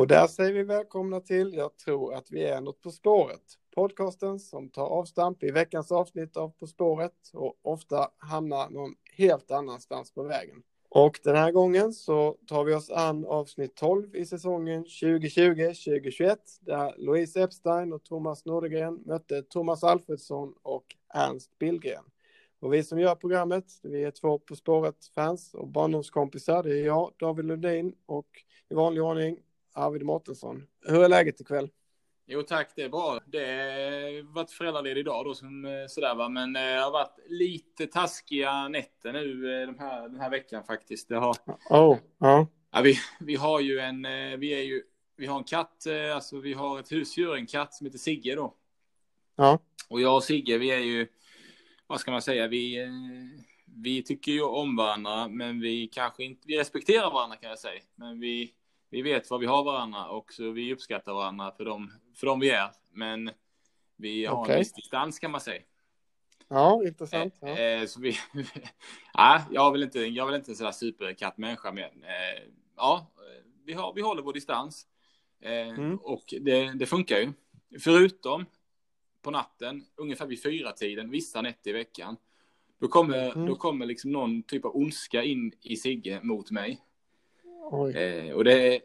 Och där säger vi välkomna till Jag tror att vi är något på spåret. Podcasten som tar avstamp i veckans avsnitt av På spåret och ofta hamnar någon helt annanstans på vägen. Och den här gången så tar vi oss an avsnitt 12 i säsongen 2020-2021 där Louise Epstein och Thomas Nordegren mötte Thomas Alfredsson och Ernst Billgren. Och vi som gör programmet, vi är två På spåret-fans och barndomskompisar. Det är jag, David Lundin och i vanlig ordning Arvid Mårtensson. Hur är läget ikväll? Jo tack, det är bra. Det har varit föräldraledig idag då som eh, sådär va, men eh, det har varit lite taskiga nätter nu eh, de här, den här veckan faktiskt. Det har... Oh, ja. ja vi, vi har ju en, vi är ju, vi har en katt, alltså vi har ett husdjur, en katt som heter Sigge då. Ja. Och jag och Sigge, vi är ju, vad ska man säga, vi, vi tycker ju om varandra, men vi kanske inte, vi respekterar varandra kan jag säga, men vi vi vet vad vi har varandra och så vi uppskattar varandra för dem, för dem vi är. Men vi har okay. en viss distans kan man säga. Ja, intressant. Ja. Eh, så vi, ja, jag väl inte, jag väl inte en sån superkattmänniska, men eh, ja, vi, har, vi håller vår distans. Eh, mm. Och det, det, funkar ju. Förutom på natten, ungefär vid fyra tiden, vissa nätter i veckan. Då kommer, mm. då kommer liksom någon typ av ondska in i Sigge mot mig. Eh, och det,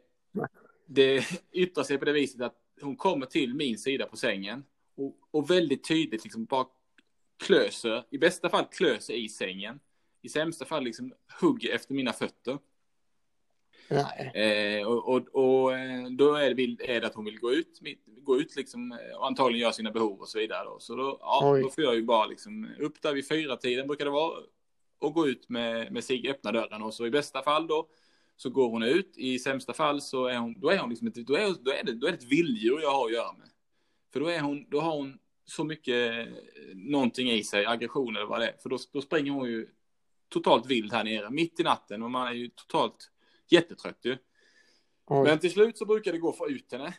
det yttrar sig på det viset att hon kommer till min sida på sängen och, och väldigt tydligt liksom bara klöser, i bästa fall klöser i sängen. I sämsta fall liksom hugger efter mina fötter. Eh, och, och, och, eh, då är det, är det att hon vill gå ut, gå ut liksom, eh, och antagligen göra sina behov och så vidare. Då. Så då, ja, då får jag ju bara liksom, upp där vid fyra tiden brukar det vara, och gå ut med, med sig, öppna dörren och så i bästa fall då så går hon ut. I sämsta fall så är hon, då är hon liksom ett, då är, då är det, då är det ett vilddjur jag har att göra med. För då är hon, då har hon så mycket någonting i sig, aggression eller vad det är. För då, då springer hon ju totalt vild här nere, mitt i natten och man är ju totalt jättetrött ju. Oj. Men till slut så brukar det gå att få ut henne.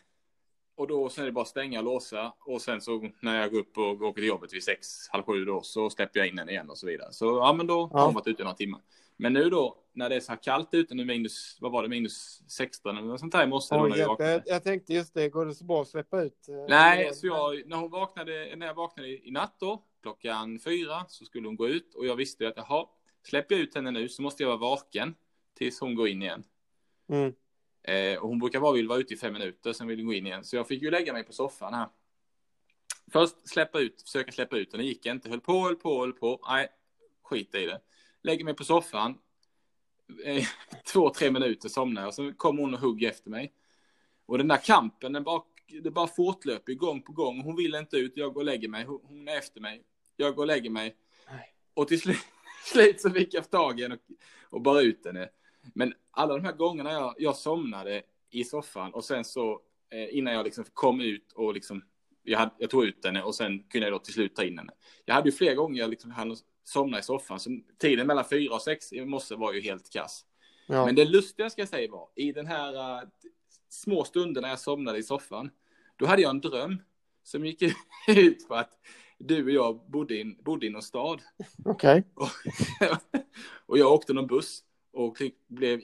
Och då sen är det bara stänga och låsa. Och sen så när jag går upp och åker till jobbet vid sex, halv sju då, så släpper jag in henne igen och så vidare. Så ja, men då har hon varit ute några timmar. Men nu då, när det är så här kallt ute, nu minus, vad var det, minus 16 eller något sånt här i morse. Oj, jag, jag, jag, tänkte just det, går det så bra att släppa ut? Eh, Nej, så jag, när hon vaknade, när jag vaknade i natt då, klockan fyra, så skulle hon gå ut och jag visste ju att jaha, släpper jag ut henne nu så måste jag vara vaken tills hon går in igen. Mm. Eh, och hon brukar bara vilja vara ute i fem minuter, sen vill hon gå in igen. Så jag fick ju lägga mig på soffan här. Först släppa ut, försöka släppa ut den, det gick inte. Höll på, höll på, höll på. Nej, skit i det. Lägger mig på soffan. Eh, två, tre minuter somnar jag. Så kommer hon och hugger efter mig. Och den där kampen, den bara, det bara fortlöper gång på gång. Hon vill inte ut, jag går och lägger mig. Hon är efter mig. Jag går och lägger mig. Nej. Och till slut, slut så fick jag tag i henne och, och bara ut henne. Men alla de här gångerna jag, jag somnade i soffan och sen så eh, innan jag liksom kom ut och liksom jag, hade, jag tog ut henne och sen kunde jag då till slut ta in henne. Jag hade ju flera gånger jag liksom hann somna i soffan, så tiden mellan fyra och sex i morse var ju helt kass. Ja. Men det lustiga ska jag säga var, i den här uh, små stunderna jag somnade i soffan, då hade jag en dröm som gick ut på att du och jag bodde i, bodde i någon stad. Okej. Okay. och jag åkte någon buss och blev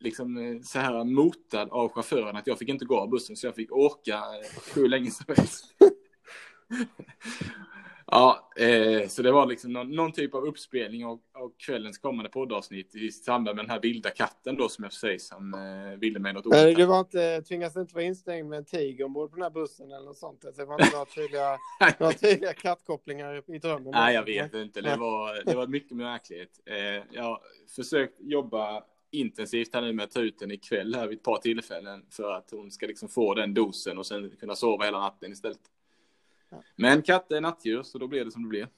liksom eh, så här motad av chauffören att jag fick inte gå av bussen så jag fick åka eh, hur länge som helst. ja, eh, så det var liksom någon, någon typ av uppspelning av, av, kvällens kommande poddavsnitt i samband med den här vilda katten då som jag säger som eh, ville mig något ont. Du var inte, tvingades inte vara instängd med en tiger ombord på den här bussen eller något sånt? Det var inte några tydliga, några tydliga kattkopplingar i drömmen? Nej, jag vet inte. Det var, det var mycket märkligt. Eh, jag har försökt jobba intensivt här nu med att ta ut den ikväll här vid ett par tillfällen för att hon ska liksom få den dosen och sen kunna sova hela natten istället. Ja. Men katter är nattdjur så då blir det som det blir.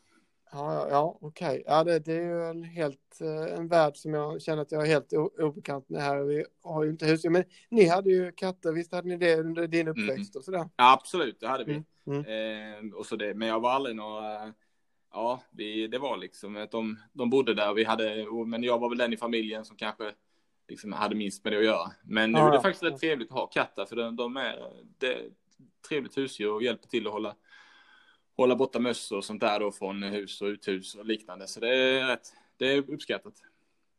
Ja, ja, ja okej. Okay. Ja, det, det, är ju en helt eh, en värld som jag känner att jag är helt obekant med här. Vi har ju inte husdjur, men ni hade ju katter. Visst hade ni det under din mm. uppväxt och sådär? Ja, absolut, det hade vi. Mm. Mm. Eh, och så det, men jag var aldrig några ja, vi, det var liksom att de, de bodde där. Vi hade, men jag var väl den i familjen som kanske liksom hade minst med det att göra. Men nu ja, är det faktiskt rätt trevligt att ha katter för de, de är, det trevligt husdjur och hjälper till att hålla, hålla borta möss och sånt där då från hus och uthus och liknande. Så det är rätt, det är uppskattat.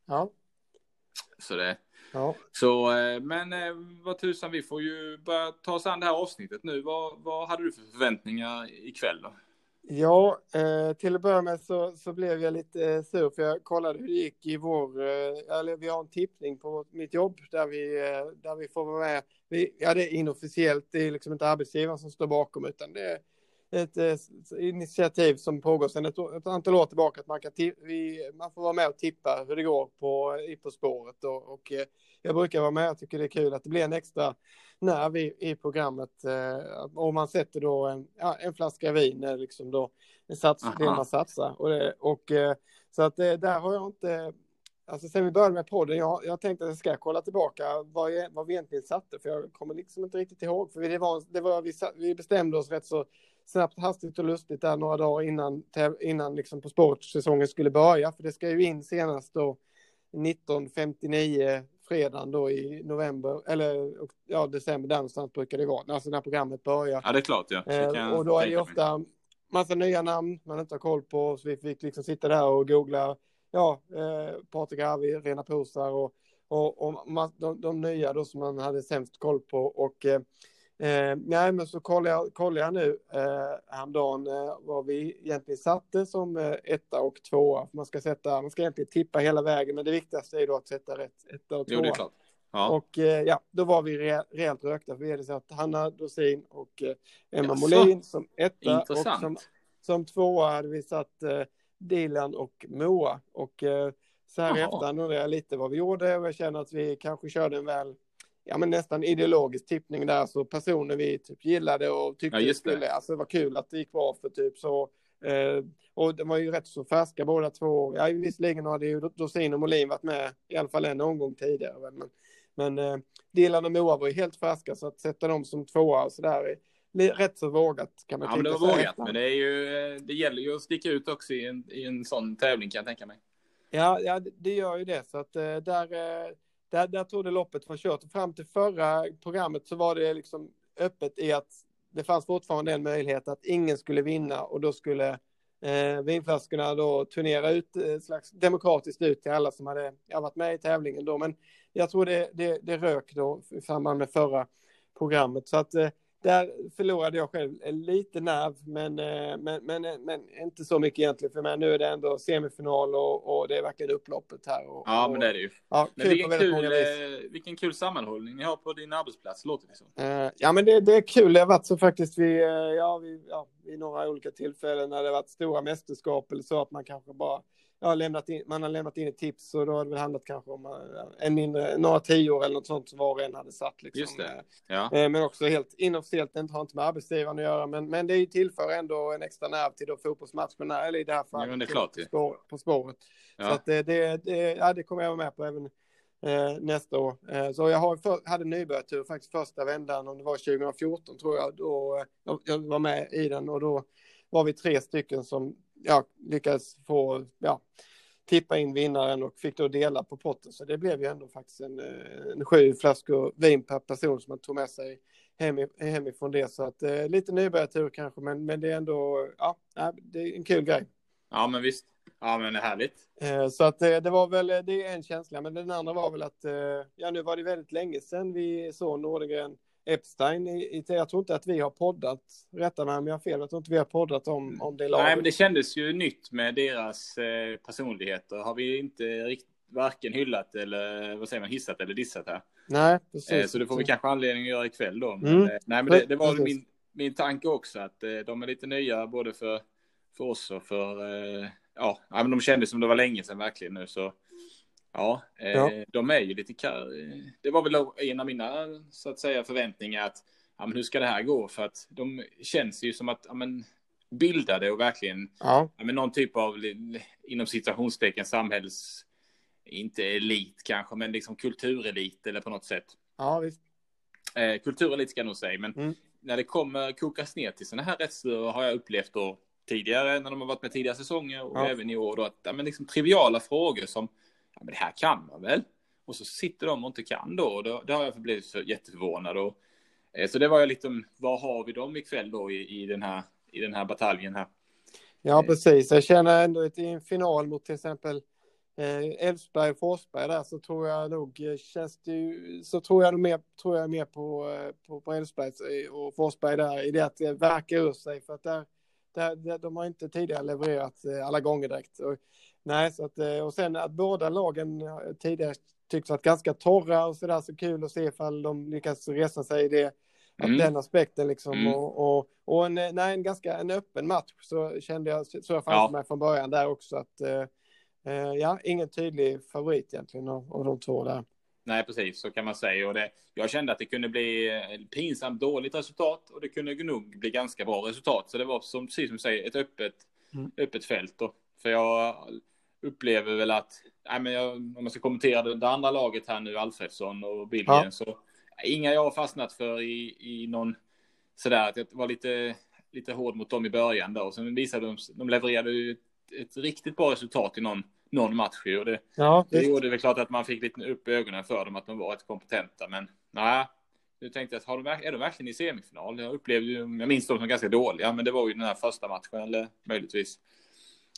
Ja. Så det, Ja. så, eh, men eh, vad tusan, vi får ju börja ta oss an det här avsnittet nu. Vad, vad hade du för förväntningar ikväll då? Ja, eh, till att börja med så, så blev jag lite sur för jag kollade hur det gick i vår, eller vi har en tippning på mitt jobb där vi, där vi får vara med. Vi, ja, det är inofficiellt, det är liksom inte arbetsgivaren som står bakom utan det är ett eh, initiativ som pågår sedan ett, ett antal år tillbaka att man, kan vi, man får vara med och tippa hur det går på, i På spåret och, och eh, jag brukar vara med, jag tycker det är kul att det blir en extra nerv i, i programmet. Eh, och man sätter då en, ja, en flaska vin, liksom då en sats, det man satsar. Och, det, och eh, så att där har jag inte, alltså sen vi började med podden, jag, jag tänkte att jag ska kolla tillbaka vad, jag, vad vi egentligen satte, för jag kommer liksom inte riktigt ihåg, för det var, det var vi, vi bestämde oss rätt så snabbt, hastigt och lustigt där några dagar innan, innan liksom På spåret-säsongen skulle börja, för det ska ju in senast då 1959 fredagen då i november, eller ja, december, där någonstans brukar det vara, alltså när programmet börjar. Ja, det är klart, ja. Eh, och då är det ofta massa nya namn man inte har koll på, så vi fick liksom sitta där och googla, ja, eh, Patrik Arvi, Rena Posar och, och, och de, de, nya då som man hade sämst koll på. Och eh, Eh, nej, men så kollar jag, kollar jag nu eh, häromdagen eh, vad vi egentligen satte som eh, etta och tvåa. Man ska, sätta, man ska egentligen tippa hela vägen, men det viktigaste är då att sätta rätt etta och tvåa. Jo. Ja. Och eh, ja, då var vi re, rejält rökta. För vi hade satt Hanna Dorsin och eh, Emma Jaså. Molin som etta. Intressant. Och som, som tvåa hade vi satt eh, Dilan och Moa. Och eh, så här i efterhand undrar jag lite vad vi gjorde och jag känner att vi kanske körde en väl ja, men nästan ideologisk tippning där, så personer vi typ gillade och tyckte ja, det skulle, alltså det var kul att det gick bra för typ så. Eh, och de var ju rätt så färska båda två. Ja, visserligen hade ju Dorsin och Molin varit med i alla fall en omgång tidigare. Men, men eh, Dilan och Moa var ju helt färska, så att sätta dem som tvåa och så där är rätt så vågat kan man ja, sig. Ja, det var vågat, men det är ju, eh, det gäller ju att sticka ut också i en, i en sån tävling kan jag tänka mig. Ja, ja, det gör ju det, så att eh, där eh, där, där tog det loppet var kört. Fram till förra programmet så var det liksom öppet i att det fanns fortfarande en möjlighet att ingen skulle vinna och då skulle eh, vinflaskorna då turnera ut eh, slags demokratiskt ut till alla som hade ja, varit med i tävlingen då. Men jag tror det, det, det rök då i samband med förra programmet så att eh, där förlorade jag själv lite nerv, men, eh, men, men, men inte så mycket egentligen för mig. Nu är det ändå semifinal och, och det är verkligen upploppet här. Och, ja, men det är det ju. Ja, men vilken, kul, eh, vilken kul sammanhållning ni har på din arbetsplats, låter det som. Uh, ja, men det, det är kul. Det har varit så faktiskt vid, ja, vid, ja, vid några olika tillfällen när det har varit stora mästerskap eller så att man kanske bara ja, lämnat in, man har lämnat in ett tips och då har det väl handlat kanske om eh, en mindre, några tior eller något sånt som var och en hade satt. Liksom. Just det. Ja. Eh, men också helt inofficiellt, det har inte med arbetsgivaren att göra, men, men det tillför ändå en extra nerv till då fotbollsmatcherna, eller i det här fallet ja, det klart, på, spår, på spåret. Ja. Så att det, det, ja, det kommer jag vara med på även eh, nästa år. Eh, så jag har, för, hade nybörjartur faktiskt första vändan, om det var 2014 tror jag, då jag, jag var med i den och då var vi tre stycken som ja, lyckades få ja, tippa in vinnaren och fick då dela på potten. Så det blev ju ändå faktiskt en, eh, en sju flaskor vin per person som man tog med sig hem, hemifrån det. Så att eh, lite nybörjartur kanske, men, men det är ändå ja, det är en kul grej. Ja, men visst. Ja, men det är härligt. Eh, så att eh, det var väl, det är en känsla, men den andra var väl att, ja nu var det väldigt länge sedan vi såg Nordegren Epstein. I, jag tror inte att vi har poddat, rätta mig om jag har fel, jag tror inte vi har poddat om, om det laget. Nej, men det kändes ju nytt med deras eh, personligheter. Har vi inte riktigt varken hyllat eller vad säger man, hissat eller dissat här. Nej, precis. Eh, så det får vi kanske anledning att göra ikväll då. Men, mm. eh, nej, men det, det var min, min tanke också att eh, de är lite nya både för, för oss och för, ja, men de kändes som det var länge sedan verkligen nu så Ja, eh, ja, de är ju lite Det var väl en av mina så att säga förväntningar att ja, men hur ska det här gå? För att de känns ju som att ja, men, bildade och verkligen ja. Ja, men någon typ av inom situationstecken samhälls inte elit kanske, men liksom kulturelit eller på något sätt. Ja, visst. Eh, kulturelit ska jag nog säga, men mm. när det kommer kokas ner till sådana här rättsliga har jag upplevt då tidigare när de har varit med tidigare säsonger och ja. även i år då att ja, men liksom triviala frågor som ja, men det här kan man väl? Och så sitter de och inte kan då. Och då, då har jag blivit så jätteförvånad. Och, eh, så det var jag lite, vad har vi dem ikväll då i, i, den, här, i den här bataljen här? Ja, precis. Jag känner ändå att i en final mot till exempel Elfsberg och Forsberg där så tror jag nog känns det ju, så tror jag mer, tror jag mer på, på, på Elfsberg och Forsberg där i det att det verkar ur sig för att där, där, de har inte tidigare levererat alla gånger direkt. Och, nej, så att, och sen att båda lagen tidigare tycks varit ganska torra och så där så kul att se ifall de lyckas resa sig i det Mm. den aspekten liksom mm. och, och, och en, nej, en ganska en öppen match så kände jag, så jag framför ja. mig från början där också att eh, eh, ja, ingen tydlig favorit egentligen av, av de två där. Nej, precis så kan man säga. Och det, jag kände att det kunde bli pinsamt dåligt resultat och det kunde nog bli ganska bra resultat. Så det var som, precis som du säger, ett öppet, mm. öppet fält. Då. För jag upplever väl att, nej, men jag, om man ska kommentera det, det andra laget här nu, Alfredsson och Billgren, ja. så inga jag har fastnat för i, i någon sådär att jag var lite, lite hård mot dem i början då. Och sen visade de, de levererade ju ett, ett riktigt bra resultat i någon, någon match och det, ja, det gjorde väl klart att man fick lite upp ögonen för dem att de var rätt kompetenta. Men nej, nu tänkte jag, har de, är de verkligen i semifinal? Jag upplevde ju, jag minns dem som ganska dåliga, men det var ju den här första matchen eller möjligtvis.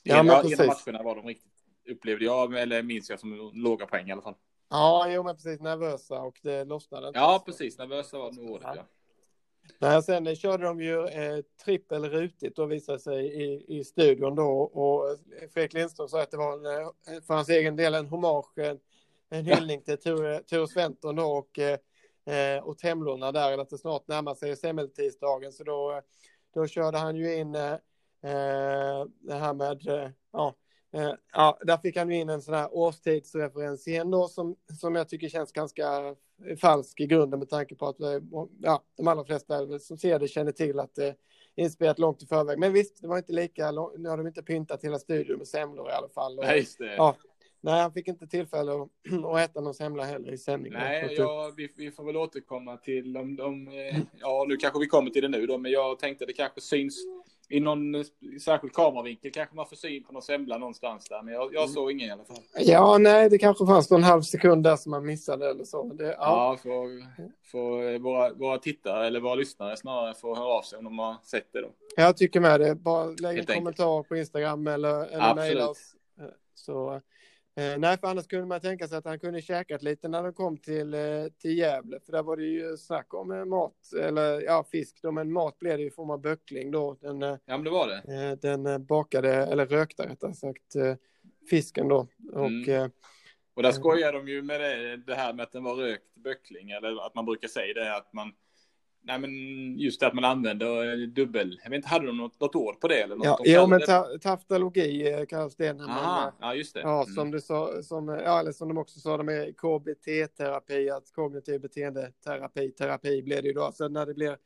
Ja, men precis. En matcherna var de riktigt, upplevde jag, eller minns jag som låga poäng i alla fall. Ja, jo men precis nervösa och det lossnade. Ja, precis nervösa var nog ordet. Ja. Nej, sen körde de ju eh, trippel rutigt och visade sig i, i studion då och Fredrik Lindström sa att det var en, eh, för hans egen del en hommage, en, en hyllning till Ture Sventon då och, eh, och Temlorna där, att det snart närmar sig semmeltisdagen så då, då körde han ju in eh, eh det här med, eh, ja, Eh, ja, där fick han in en sån här årstidsreferens igen då som, som jag tycker känns ganska falsk i grunden med tanke på att eh, ja, de allra flesta som ser det känner till att det är inspelat långt i förväg. Men visst, det var inte lika, nu har de inte pyntat hela studion med semlor i alla fall. Och, Nej. Ja, Nej, han fick inte tillfälle att, att äta någon semla heller i sändningen. Nej, ja, vi, vi får väl återkomma till om de, eh, ja, nu kanske vi kommer till det nu då, men jag tänkte det kanske syns i någon eh, särskild kameravinkel kanske man får syn på någon semla någonstans där, men jag, jag mm. såg ingen i alla fall. Ja, nej, det kanske fanns någon halv sekund där som man missade eller så. Det, ja, ja för, för våra, våra tittare eller våra lyssnare snarare får höra av sig om de har sett det då. Jag tycker med det. Bara lägg en kommentar på Instagram eller, eller mejla oss. Eh, så Eh, nej, för annars kunde man tänka sig att han kunde käkat lite när de kom till, eh, till Gävle, för där var det ju snack om eh, mat, eller ja, fisk då, men mat blev det i form av böckling då. Den, ja, men det var det. Eh, den eh, bakade, eller rökta rättare sagt, eh, fisken då. Och, mm. och där skojar de ju med det, det här med att den var rökt böckling, eller att man brukar säga det, att man Nej men just det att man använder dubbel, jag vet inte, hade de något, något ord på det? Eller något ja, jo men ta, taftologi eh, kallas det. När Aha, man, ja just det. Ja, mm. som du sa, som, ja, eller som de också sa, de är KBT-terapi, att kognitiv beteendeterapi, terapi blir det ju då. Så när det blir,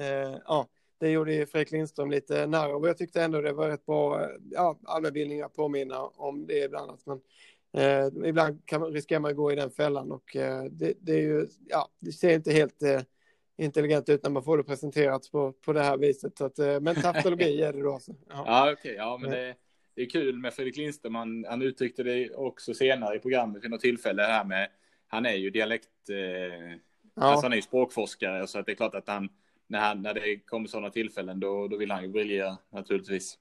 eh, ja, det gjorde ju Fredrik Lindström lite narr och jag tyckte ändå det var rätt bra, ja, allmänbildning att påminna om det ibland. Att man, eh, ibland kan, riskerar man att gå i den fällan och eh, det, det, är ju, ja, det ser inte helt eh, intelligent ut när man får det presenterat på, på det här viset. Så att, eh, men taftologi är det då. Så, ja, ja okej. Okay, ja, men det, det, är kul med Fredrik Lindström. Han, han uttryckte det också senare i programmet vid något tillfälle. här med, han är ju dialekt... Eh, ja. Alltså han är ju språkforskare. Så att det är klart att han, när, han, när det kommer sådana tillfällen, då, då vill han ju briljera naturligtvis.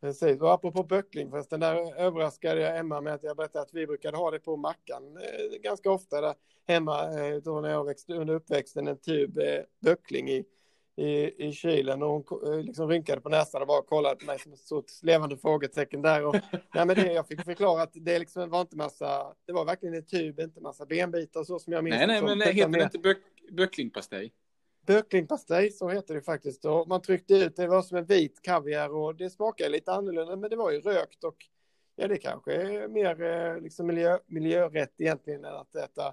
Precis, och apropå böckling förresten, där överraskade jag Emma med att jag berättade att vi brukade ha det på mackan eh, ganska ofta där hemma eh, då när jag växte under uppväxten en tub eh, böckling i, i, i kylen och hon eh, liksom rynkade på näsan och bara kollade på mig som ett stort levande frågetecken där och nej, men det, jag fick förklara att det liksom var inte massa, det var verkligen en tub, inte massa benbitar så som jag minns. Nej, nej, men det heter det inte böck, böcklingpastej? Böcklingpastej, så heter det faktiskt. Och man tryckte ut, det var som en vit kaviar och det smakade lite annorlunda, men det var ju rökt och ja, det kanske är mer eh, liksom miljö, miljörätt egentligen än att äta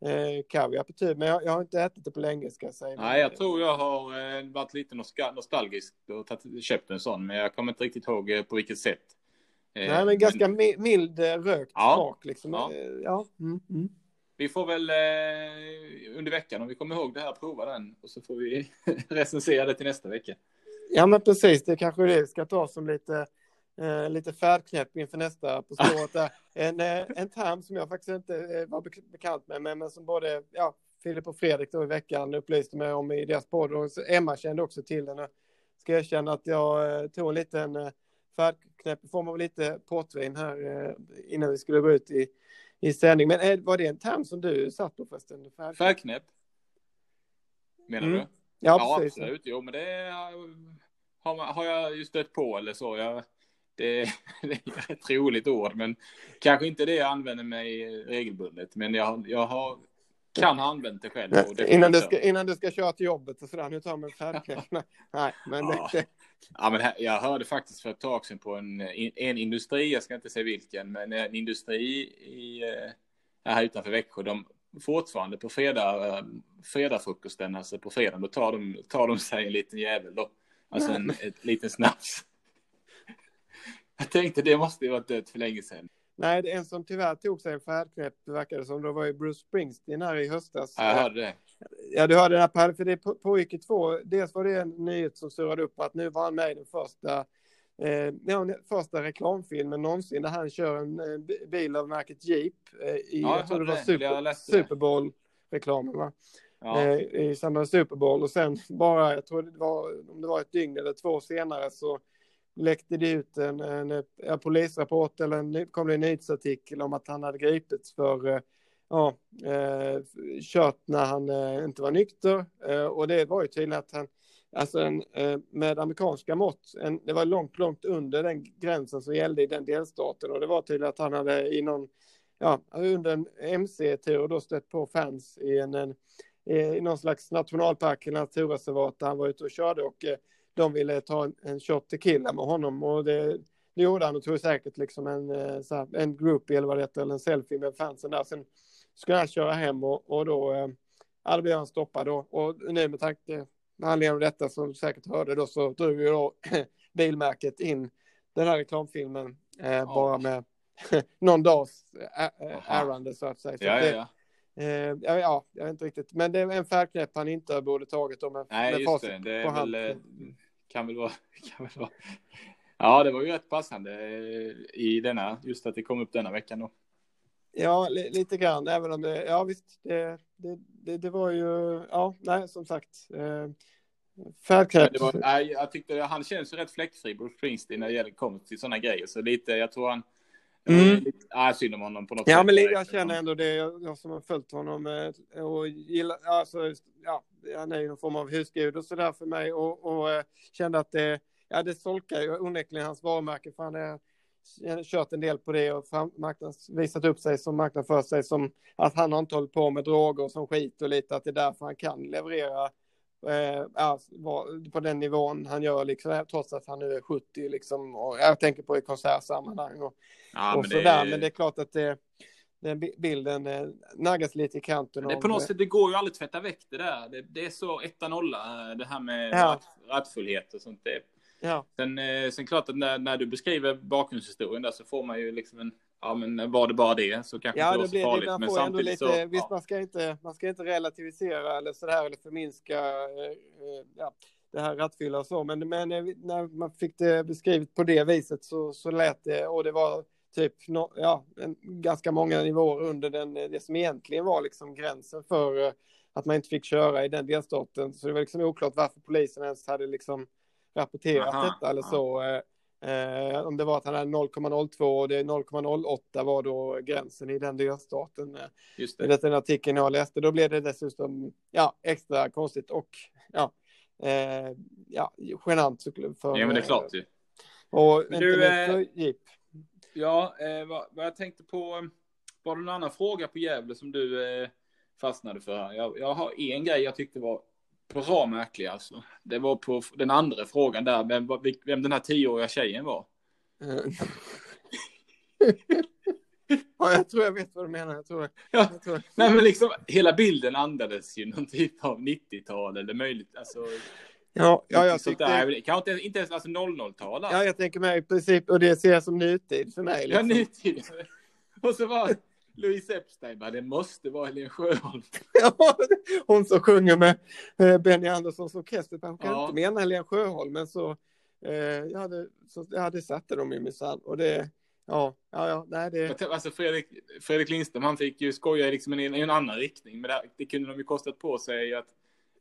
eh, kaviar på tub. Men jag, jag, har inte ätit det på länge ska jag säga. Nej, jag tror jag har eh, varit lite nostalgisk och köpt en sån, men jag kommer inte riktigt ihåg eh, på vilket sätt. Eh, Nej, men ganska men... mild rökt ja. smak liksom. Ja. ja. Mm, mm. Vi får väl eh, under veckan, om vi kommer ihåg det här, prova den och så får vi recensera det till nästa vecka. Ja, men precis. Det kanske det ska ta som lite, eh, lite färdknäpp inför nästa På spåret. en, eh, en term som jag faktiskt inte eh, var bekant med, men, men som både ja, Filip och Fredrik då i veckan upplyste mig om i deras podd och Emma kände också till den. Ska erkänna att jag eh, tog en liten färdknäpp i form av lite portvin här innan vi skulle gå ut i, i sändning. Men är, var det en term som du satt på förresten? Färdknäpp? Färdknäpp? Menar mm. du? Ja, ja precis. absolut. Jo, men det har, man, har jag ju stött på eller så. Jag, det, det är ett roligt ord, men kanske inte det jag använder mig regelbundet. Men jag, jag har, kan ha använt det själv. Det innan, du ska, innan du ska köra till jobbet och sådär, nu tar man färdknäpp. Nej, men ja. det, Ja, men här, jag hörde faktiskt för ett tag sedan på en, en industri, jag ska inte säga vilken, men en industri i, eh, här utanför Växjö, de fortfarande på fredag, eh, fredagfrukosten, alltså på fredagen, då tar de, tar de sig en liten jävel då. Alltså en, ett liten snaps. Jag tänkte det måste ju varit dött för länge sedan. Nej, en som tyvärr tog sig en färdknäpp, verkar det som. Det var ju Bruce Springsteen här i höstas. Ja, jag hörde det. Ja, du hörde det här, för det pågick i två. Dels var det en nyhet som surrade upp att nu var han med i den första, eh, ja, första reklamfilmen någonsin där han kör en eh, bil av märket Jeep eh, i, ja, jag tror det var Super, Super Bowl-reklamen, va? Ja. Eh, I samband med Super Bowl och sen bara, jag tror det var, om det var ett dygn eller två senare så läckte det ut en, en, en polisrapport eller en, kom det en nyhetsartikel om att han hade gripits för eh, ja, eh, kört när han eh, inte var nykter. Eh, och det var ju tydligen att han, alltså en, eh, med amerikanska mått, en, det var långt, långt under den gränsen som gällde i den delstaten. Och det var tydligen att han hade i någon, ja, under en MC-tur då stött på fans i en, en i någon slags nationalpark eller naturreservat där han var ute och körde och eh, de ville ta en, en shot tequila med honom och det, det gjorde han och tog säkert liksom en, eh, här, en groupie eller vad det heter, eller en selfie med fansen där. Sen skulle han köra hem och, och då, eh, ja, då blev han stoppad då. Och nu med tanke med anledning av detta som du säkert hörde då så drog ju då bilmärket in den här reklamfilmen eh, ja. bara med någon dags ärende så att säga. Så ja, det, ja, ja. Eh, ja, jag vet inte riktigt. Men det är en färdknäpp han inte borde tagit om Nej, just det. Det är väl, eh, kan, väl vara, kan väl vara. Ja, det var ju rätt passande eh, i denna, just att det kom upp denna veckan då. Ja, li lite grann, även om det, ja visst, det, det, det, det var ju, ja, nej, som sagt. Eh, Färdknäpp. jag tyckte han känns rätt fläckfri, Bruce Springsteen, när det gäller kommer till sådana grejer. Så lite, jag tror han, Mm. Lite, ah, synd om honom på något ja, sätt. Men jag känner ändå det, jag, som har följt honom eh, och gillar, alltså, ja, han är ju någon form av husgud och sådär för mig och, och eh, kände att det, ja, det solkar ju onekligen hans varumärke för han är kört en del på det och marknads, visat upp sig som marknadsför sig som att han har inte hållit på med droger som skit och lite att det är därför han kan leverera eh, på den nivån han gör, liksom, trots att han nu är 70. Liksom, och jag tänker på i konsertsammanhang och, ja, och sådär. Men det är klart att det, den bilden eh, naggas lite i kanten. Det, på något sätt, det går ju aldrig att tvätta väck det där. Det, det är så etta nolla, eh, det här med ja. rattfullhet och sånt. Det, ja. sen, eh, sen klart att när, när du beskriver bakgrundshistorien där så får man ju liksom en ja, men var det bara det så kanske ja, inte var så blir, farligt. Men samtidigt lite, så... Visst, ja. man, ska inte, man ska inte relativisera eller sådär eller förminska eh, eh, ja, det här rattfylla och så, men, men eh, när man fick det beskrivet på det viset så, så lät det, och det var typ no, ja, en, ganska många nivåer under den, det som egentligen var liksom gränsen för att man inte fick köra i den delstaten. Så det var liksom oklart varför polisen ens hade liksom rapporterat Aha, detta eller så. Eh, om det var att han hade 0,02 och det 0,08 var då gränsen i den delstaten. Eh, Just det. Den artikeln jag läste, då blev det dessutom ja, extra konstigt och ja, eh, ja genant för... Ja, men det är klart ju. Och men inte du, eh, Jeep. Ja, eh, vad, vad, jag tänkte på, var det någon annan fråga på Gävle som du eh, fastnade för? Jag, jag har en grej jag tyckte var bra märklig alltså. Det var på den andra frågan där, vem, vem den här tioåriga tjejen var. ja, jag tror jag vet vad du menar. Jag tror, ja. jag tror. Nej, men liksom hela bilden andades ju någon typ av 90-tal eller möjligt, alltså. Ja, ja jag tyckte... Där. Kanske inte, inte ens alltså 00-tal. Alltså. Ja, jag tänker mig i princip, och det ser jag som nutid för mig. Liksom. Ja, nutid. Och så var Louise Epstein bara, det måste vara Helen Sjöholm. ja, hon som sjunger med eh, Benny Anderssons orkester. Man kan ja. inte mena Helen Sjöholm, men så, eh, ja, det, så, ja, det satte de ju minsann. Och det, ja, ja, ja, nej det... Alltså Fredrik, Fredrik Lindström, han fick ju skoja liksom i en, i en annan riktning, men det, det kunde de ju kostat på sig att,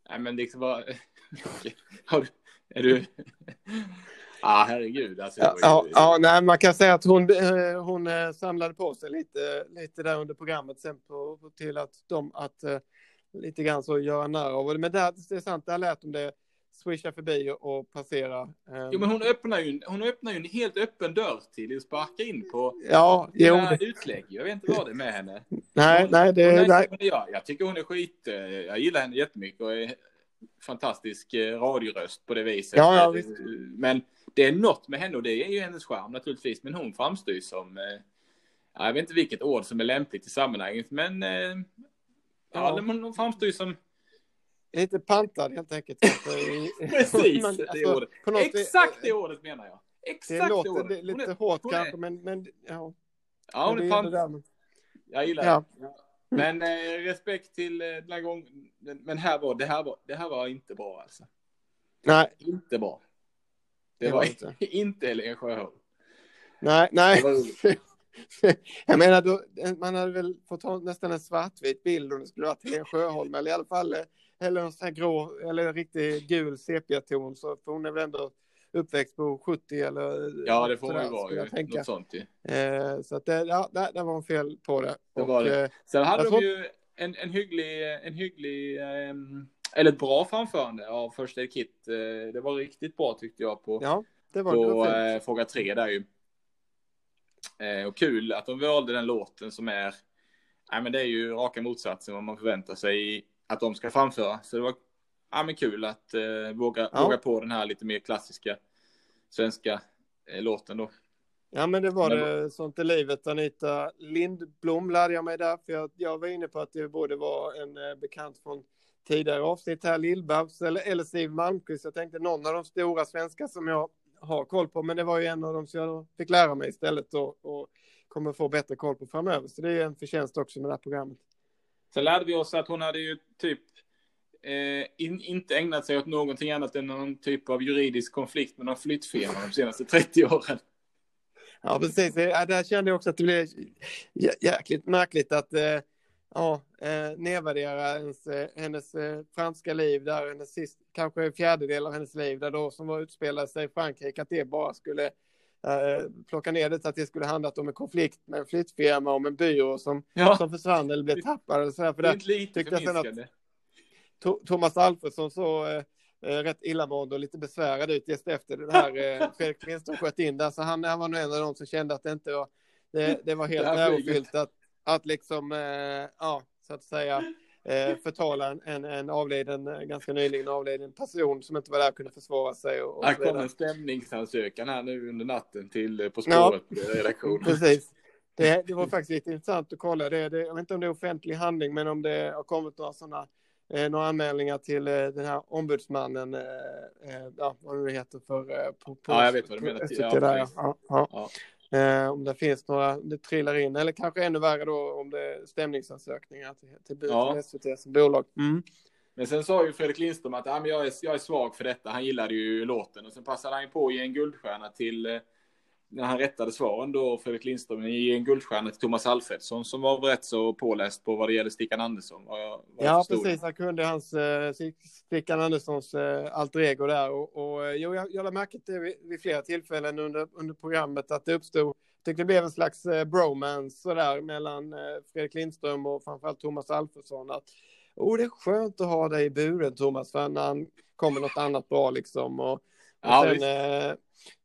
nej men liksom bara, har, är du... ah, herregud. Alltså, ja, ja, ja, nej, man kan säga att hon, eh, hon eh, samlade på sig lite, lite där under programmet sen på, till att de, att lite grann så göra narr av det. Men det, det är sant, där lät de det swisha förbi och passera. Jo, men hon öppnar ju, hon öppnar ju en helt öppen dörr till att sparka in på ja, jo, det... utlägg. Jag vet inte vad det är med henne. Nej, hon, nej, det är, nej. Jag, jag tycker hon är skit. Jag gillar henne jättemycket och är fantastisk eh, radioröst på det viset. Ja, ja, visst. Men det är något med henne och det är ju hennes charm naturligtvis. Men hon framstår ju som, eh, jag vet inte vilket ord som är lämpligt i sammanhanget, men eh, ja, ja. hon framstår ju som Lite pantad helt enkelt. Precis, men, alltså, det ordet. Exakt det ordet menar jag. Exakt det låter det ordet. Det, lite är, hårt kanske, men, men ja. Ja, hon är pantad. Jag gillar ja. det. Men eh, respekt till eh, den här gången. Men här var, det, här var, det här var inte bra alltså. Nej. Inte bra. Det, det var, var inte, inte Helen Sjöholm. Nej, nej. Jag menar, då, man hade väl fått ha nästan en svartvit bild om det skulle varit Helen Sjöholm, eller i alla fall eh, eller en sån här grå, eller riktig gul sepiaton, så för hon är väl ändå uppväxt på 70 eller Ja, det får man ju vara. Tänka. Något sånt. Eh, så att det, ja, där, där var hon fel på det. det, och, var det. Eh, Sen hade de ju en, en hygglig, en hygglig eh, eller ett bra framförande av första Aid Kit. Eh, det var riktigt bra tyckte jag på, ja, det var, på det var eh, fråga tre där ju. Och kul att de valde den låten som är, nej men det är ju raka motsatsen vad man förväntar sig att de ska framföra. Så det var ja, men kul att eh, våga, ja. våga på den här lite mer klassiska svenska eh, låten då. Ja, men det var men, det sånt i livet. Anita Lindblom lärde jag mig där, för jag, jag var inne på att det borde vara en eh, bekant från tidigare avsnitt här, Lill-Babs eller, eller Siw Malmkvist. Jag tänkte någon av de stora svenska som jag har koll på, men det var ju en av dem som jag fick lära mig istället och, och kommer få bättre koll på framöver. Så det är en förtjänst också med det här programmet. Sen lärde vi oss att hon hade ju typ eh, in, inte ägnat sig åt någonting annat än någon typ av juridisk konflikt med någon flyttfirma de senaste 30 åren. Ja, precis. Där kände jag också att det blev jäkligt märkligt att eh, ja, eh, nedvärdera hennes, eh, hennes eh, franska liv, där hennes sist, kanske en fjärdedel av hennes liv, där då som var utspelade sig i Frankrike, att det bara skulle plocka ner det till att det skulle handlat om en konflikt med en flyttfirma om en byrå som, ja. som försvann eller blev tappad. Eller så här, för det inte lite tyckte jag sen att Thomas Alfredsson så eh, eh, rätt illamående och lite besvärad ut just efter det här eh, Fredrik Lindström sköt in där. Så han, han var nog en av de som kände att det inte var, det, det var helt ärofyllt att, att liksom, eh, ja, så att säga, eh, förtala en, en, en avliden, eh, ganska nyligen avliden person som inte var där och kunde försvara sig. Och, och här kommer en stämningsansökan här nu under natten till På spåret ja. Precis. Det, det, var faktiskt lite intressant att kolla det. det. Jag vet inte om det är offentlig handling, men om det har kommit några sådana eh, några anmälningar till eh, den här ombudsmannen, eh, eh ja, vad det heter för... Eh, på, på, ja, jag vet vad du menar. Ja, där, ja. Ja, ja. Eh, om det finns några, det trillar in, eller kanske ännu värre då om det är stämningsansökningar till, till, ja. till SVT som bolag. Mm. Men sen sa ju Fredrik Lindström att ah, men jag, är, jag är svag för detta. Han gillade ju låten och sen passade han på att ge en guldstjärna till när han rättade svaren då, Fredrik Lindström, ge en guldstjärna till Thomas Alfredsson som var rätt så påläst på vad det gäller Stickan Andersson. Vad jag, vad ja, precis. Han kunde hans eh, Stickan Anderssons eh, alter ego där. Och, och eh, jo, jag, jag lade märke till vid, vid flera tillfällen under, under programmet att det uppstod, tyckte det blev en slags eh, bromance sådär mellan eh, Fredrik Lindström och framförallt Thomas Alfredsson. Att, oh, det är skönt att ha dig i buren, Thomas, för när han kommer något annat bra liksom. Och, och ja, sen, eh,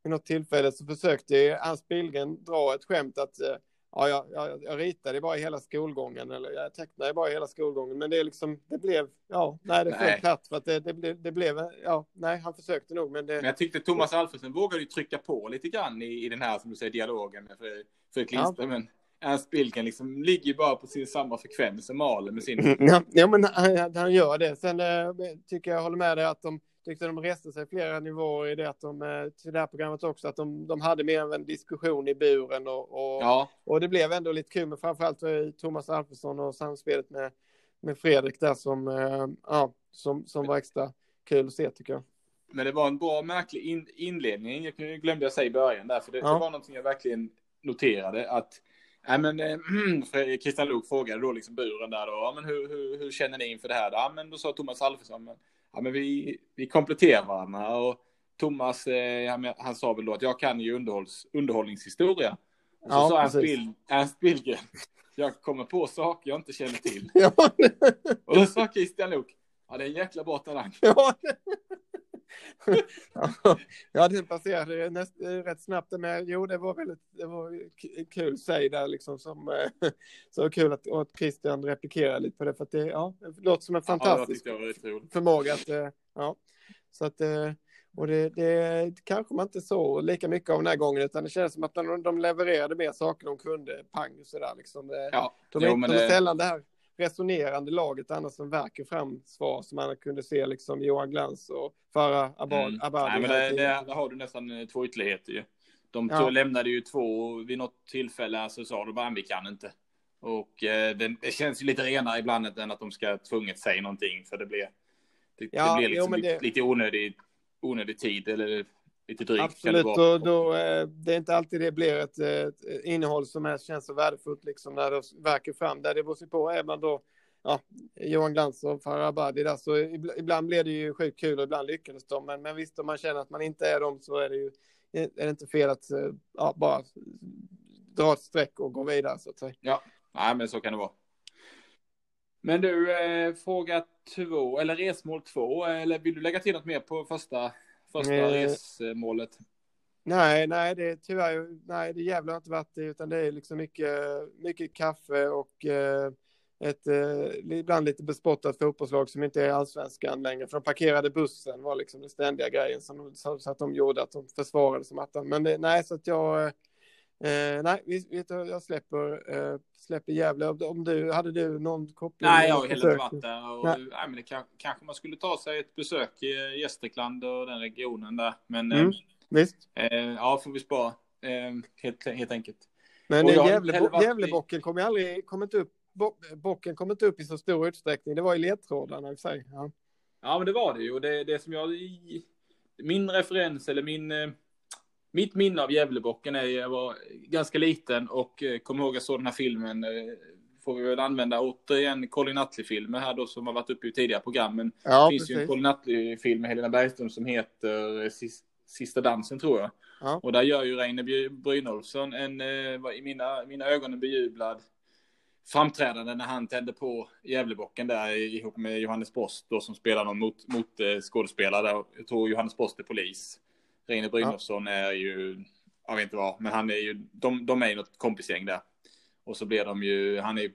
vid något tillfälle så försökte Hans Billgren dra ett skämt att eh, ja, jag, jag, jag ritade bara hela skolgången eller jag tecknade bara hela skolgången. Men det är liksom, det blev, ja, nej, det föll platt för att det, det, blev, det blev, ja, nej, han försökte nog, men det. Men jag tyckte Thomas Alfredsen vågade ju trycka på lite grann i, i den här, som du säger, dialogen med Fredrik Lindström. Ja. Men Ernst Billgren liksom ligger ju bara på sin samma frekvens som Malen med sin. Ja, ja men han, han gör det. Sen äh, tycker jag, jag håller med dig att de tyckte de reste sig flera nivåer i det att de, eh, till det här programmet också, att de, de hade mer av en diskussion i buren och, och, ja. och det blev ändå lite kul, men framförallt Thomas Alfredsson och samspelet med, med Fredrik där som, eh, ja, som, som var extra kul att se tycker jag. Men det var en bra märklig in, inledning, jag glömde jag säga i början där, för det, ja. det var någonting jag verkligen noterade att Nej, men eh, Christian Luuk frågade då liksom buren där då, ja, men hur, hur, hur känner ni inför det här? Ja, men då sa Thomas Alfredsson, men ja, men vi, vi kompletterar varandra och Thomas, eh, han, sa väl då att jag kan ju underhålls, underhållningshistoria. Och så Ja, sa Ernst. Bill, Ernst Billgren, jag kommer på saker jag inte känner till. Ja, Och då sa Christian Luuk, ja det är en jäkla bra talang. ja. Ja, det passerade näst, rätt snabbt. Men jo, det var väldigt det var kul säg där liksom. Som, eh, så kul att, att Christian replikerade lite på det. För att det, ja, det låter som en Ja, fantastisk roligt. förmåga att, eh, ja. Så att, eh, och det, det kanske man inte såg lika mycket av den här gången, utan det kändes som att de, de levererade mer saker de kunde, pang sådär liksom. Det, Ja, de jo, de är det- sällan det här resonerande laget annars som verkar fram svar som man kunde se liksom Johan Glans och Farah Abad, Mm. Abadi. Nej, men det, det, där har du nästan eh, två ytterligheter ju. De Ja. lämnade ju två vid något tillfälle så sa de bara vi kan inte. Och eh, det, det känns ju lite renare ibland än att de ska tvunget säga någonting för det blir det, Ja, det blir jo, liksom lite, lite onödig, onödig tid eller lite drygt. Absolut, och då, eh, det är inte alltid det blir ett, ett innehåll som är, känns så värdefullt liksom när det verkar fram. Där det beror sig på är man då ja, Johan Glans och Farah Abadi där, så ibland, ibland blir det ju sjukt kul och ibland lyckades de. Men, men visst, om man känner att man inte är dem så är det ju är det inte fel att eh, ja, bara dra ett streck och gå vidare så att säga. Ja, nej, men så kan det vara. Men du, eh, fråga två, eller resmål två, eller vill du lägga till något mer på första, första Eh. resmålet? Nej, nej, det är tyvärr, nej, det jävla har inte varit det, utan det är liksom mycket, mycket kaffe och eh, ett eh, ibland lite bespottat fotbollslag som inte är allsvenskan längre. För de parkerade bussen var liksom den ständiga grejen som, så, så att de gjorde att de försvarade som attan. Men det, nej, så att jag, eh, nej, vi- du, jag släpper, eh, släpper Gävle. Om du, hade du någon koppling? Nej, jag har eller heller inte varit där. Och, Nej. nej. men det kan, kanske man skulle ta sig ett besök i Gästrikland och den regionen där. Men Mm. Visst. eh, ja, får vi spara. Eh, helt, helt enkelt. Men Gävlebocken kommer aldrig, kommer inte upp, bo, bocken kommer inte upp i så stor utsträckning. Det var i ledtrådarna i sig. Ja. Ja, men det var det ju. Och det, det som jag... Min referens, eller min... Mitt minne av Gävlebocken är jag var ganska liten och eh, kommer ihåg jag såg den här filmen. eh, Får vi väl använda återigen Colin Nutley-filmer här då som har varit uppe i tidigare program. Men Ja, det finns ju en precis. Colin Nutley-film med Helena Bergström som heter eh, Sis- Sista dansen tror jag. Ja. Och där gör ju Reine Bry- Brynolfsson en, i mina, mina ögon en bejublad framträdande när han tände på Gävlebocken där ihop med Johannes Brost då som spelar någon mot, mot skådespelare. Jag tror Johannes Brost är polis. Reine Brynolfsson är ju, jag vet inte vad, men han är ju, de, de är ju något kompisgäng där. Och så blir de ju, han är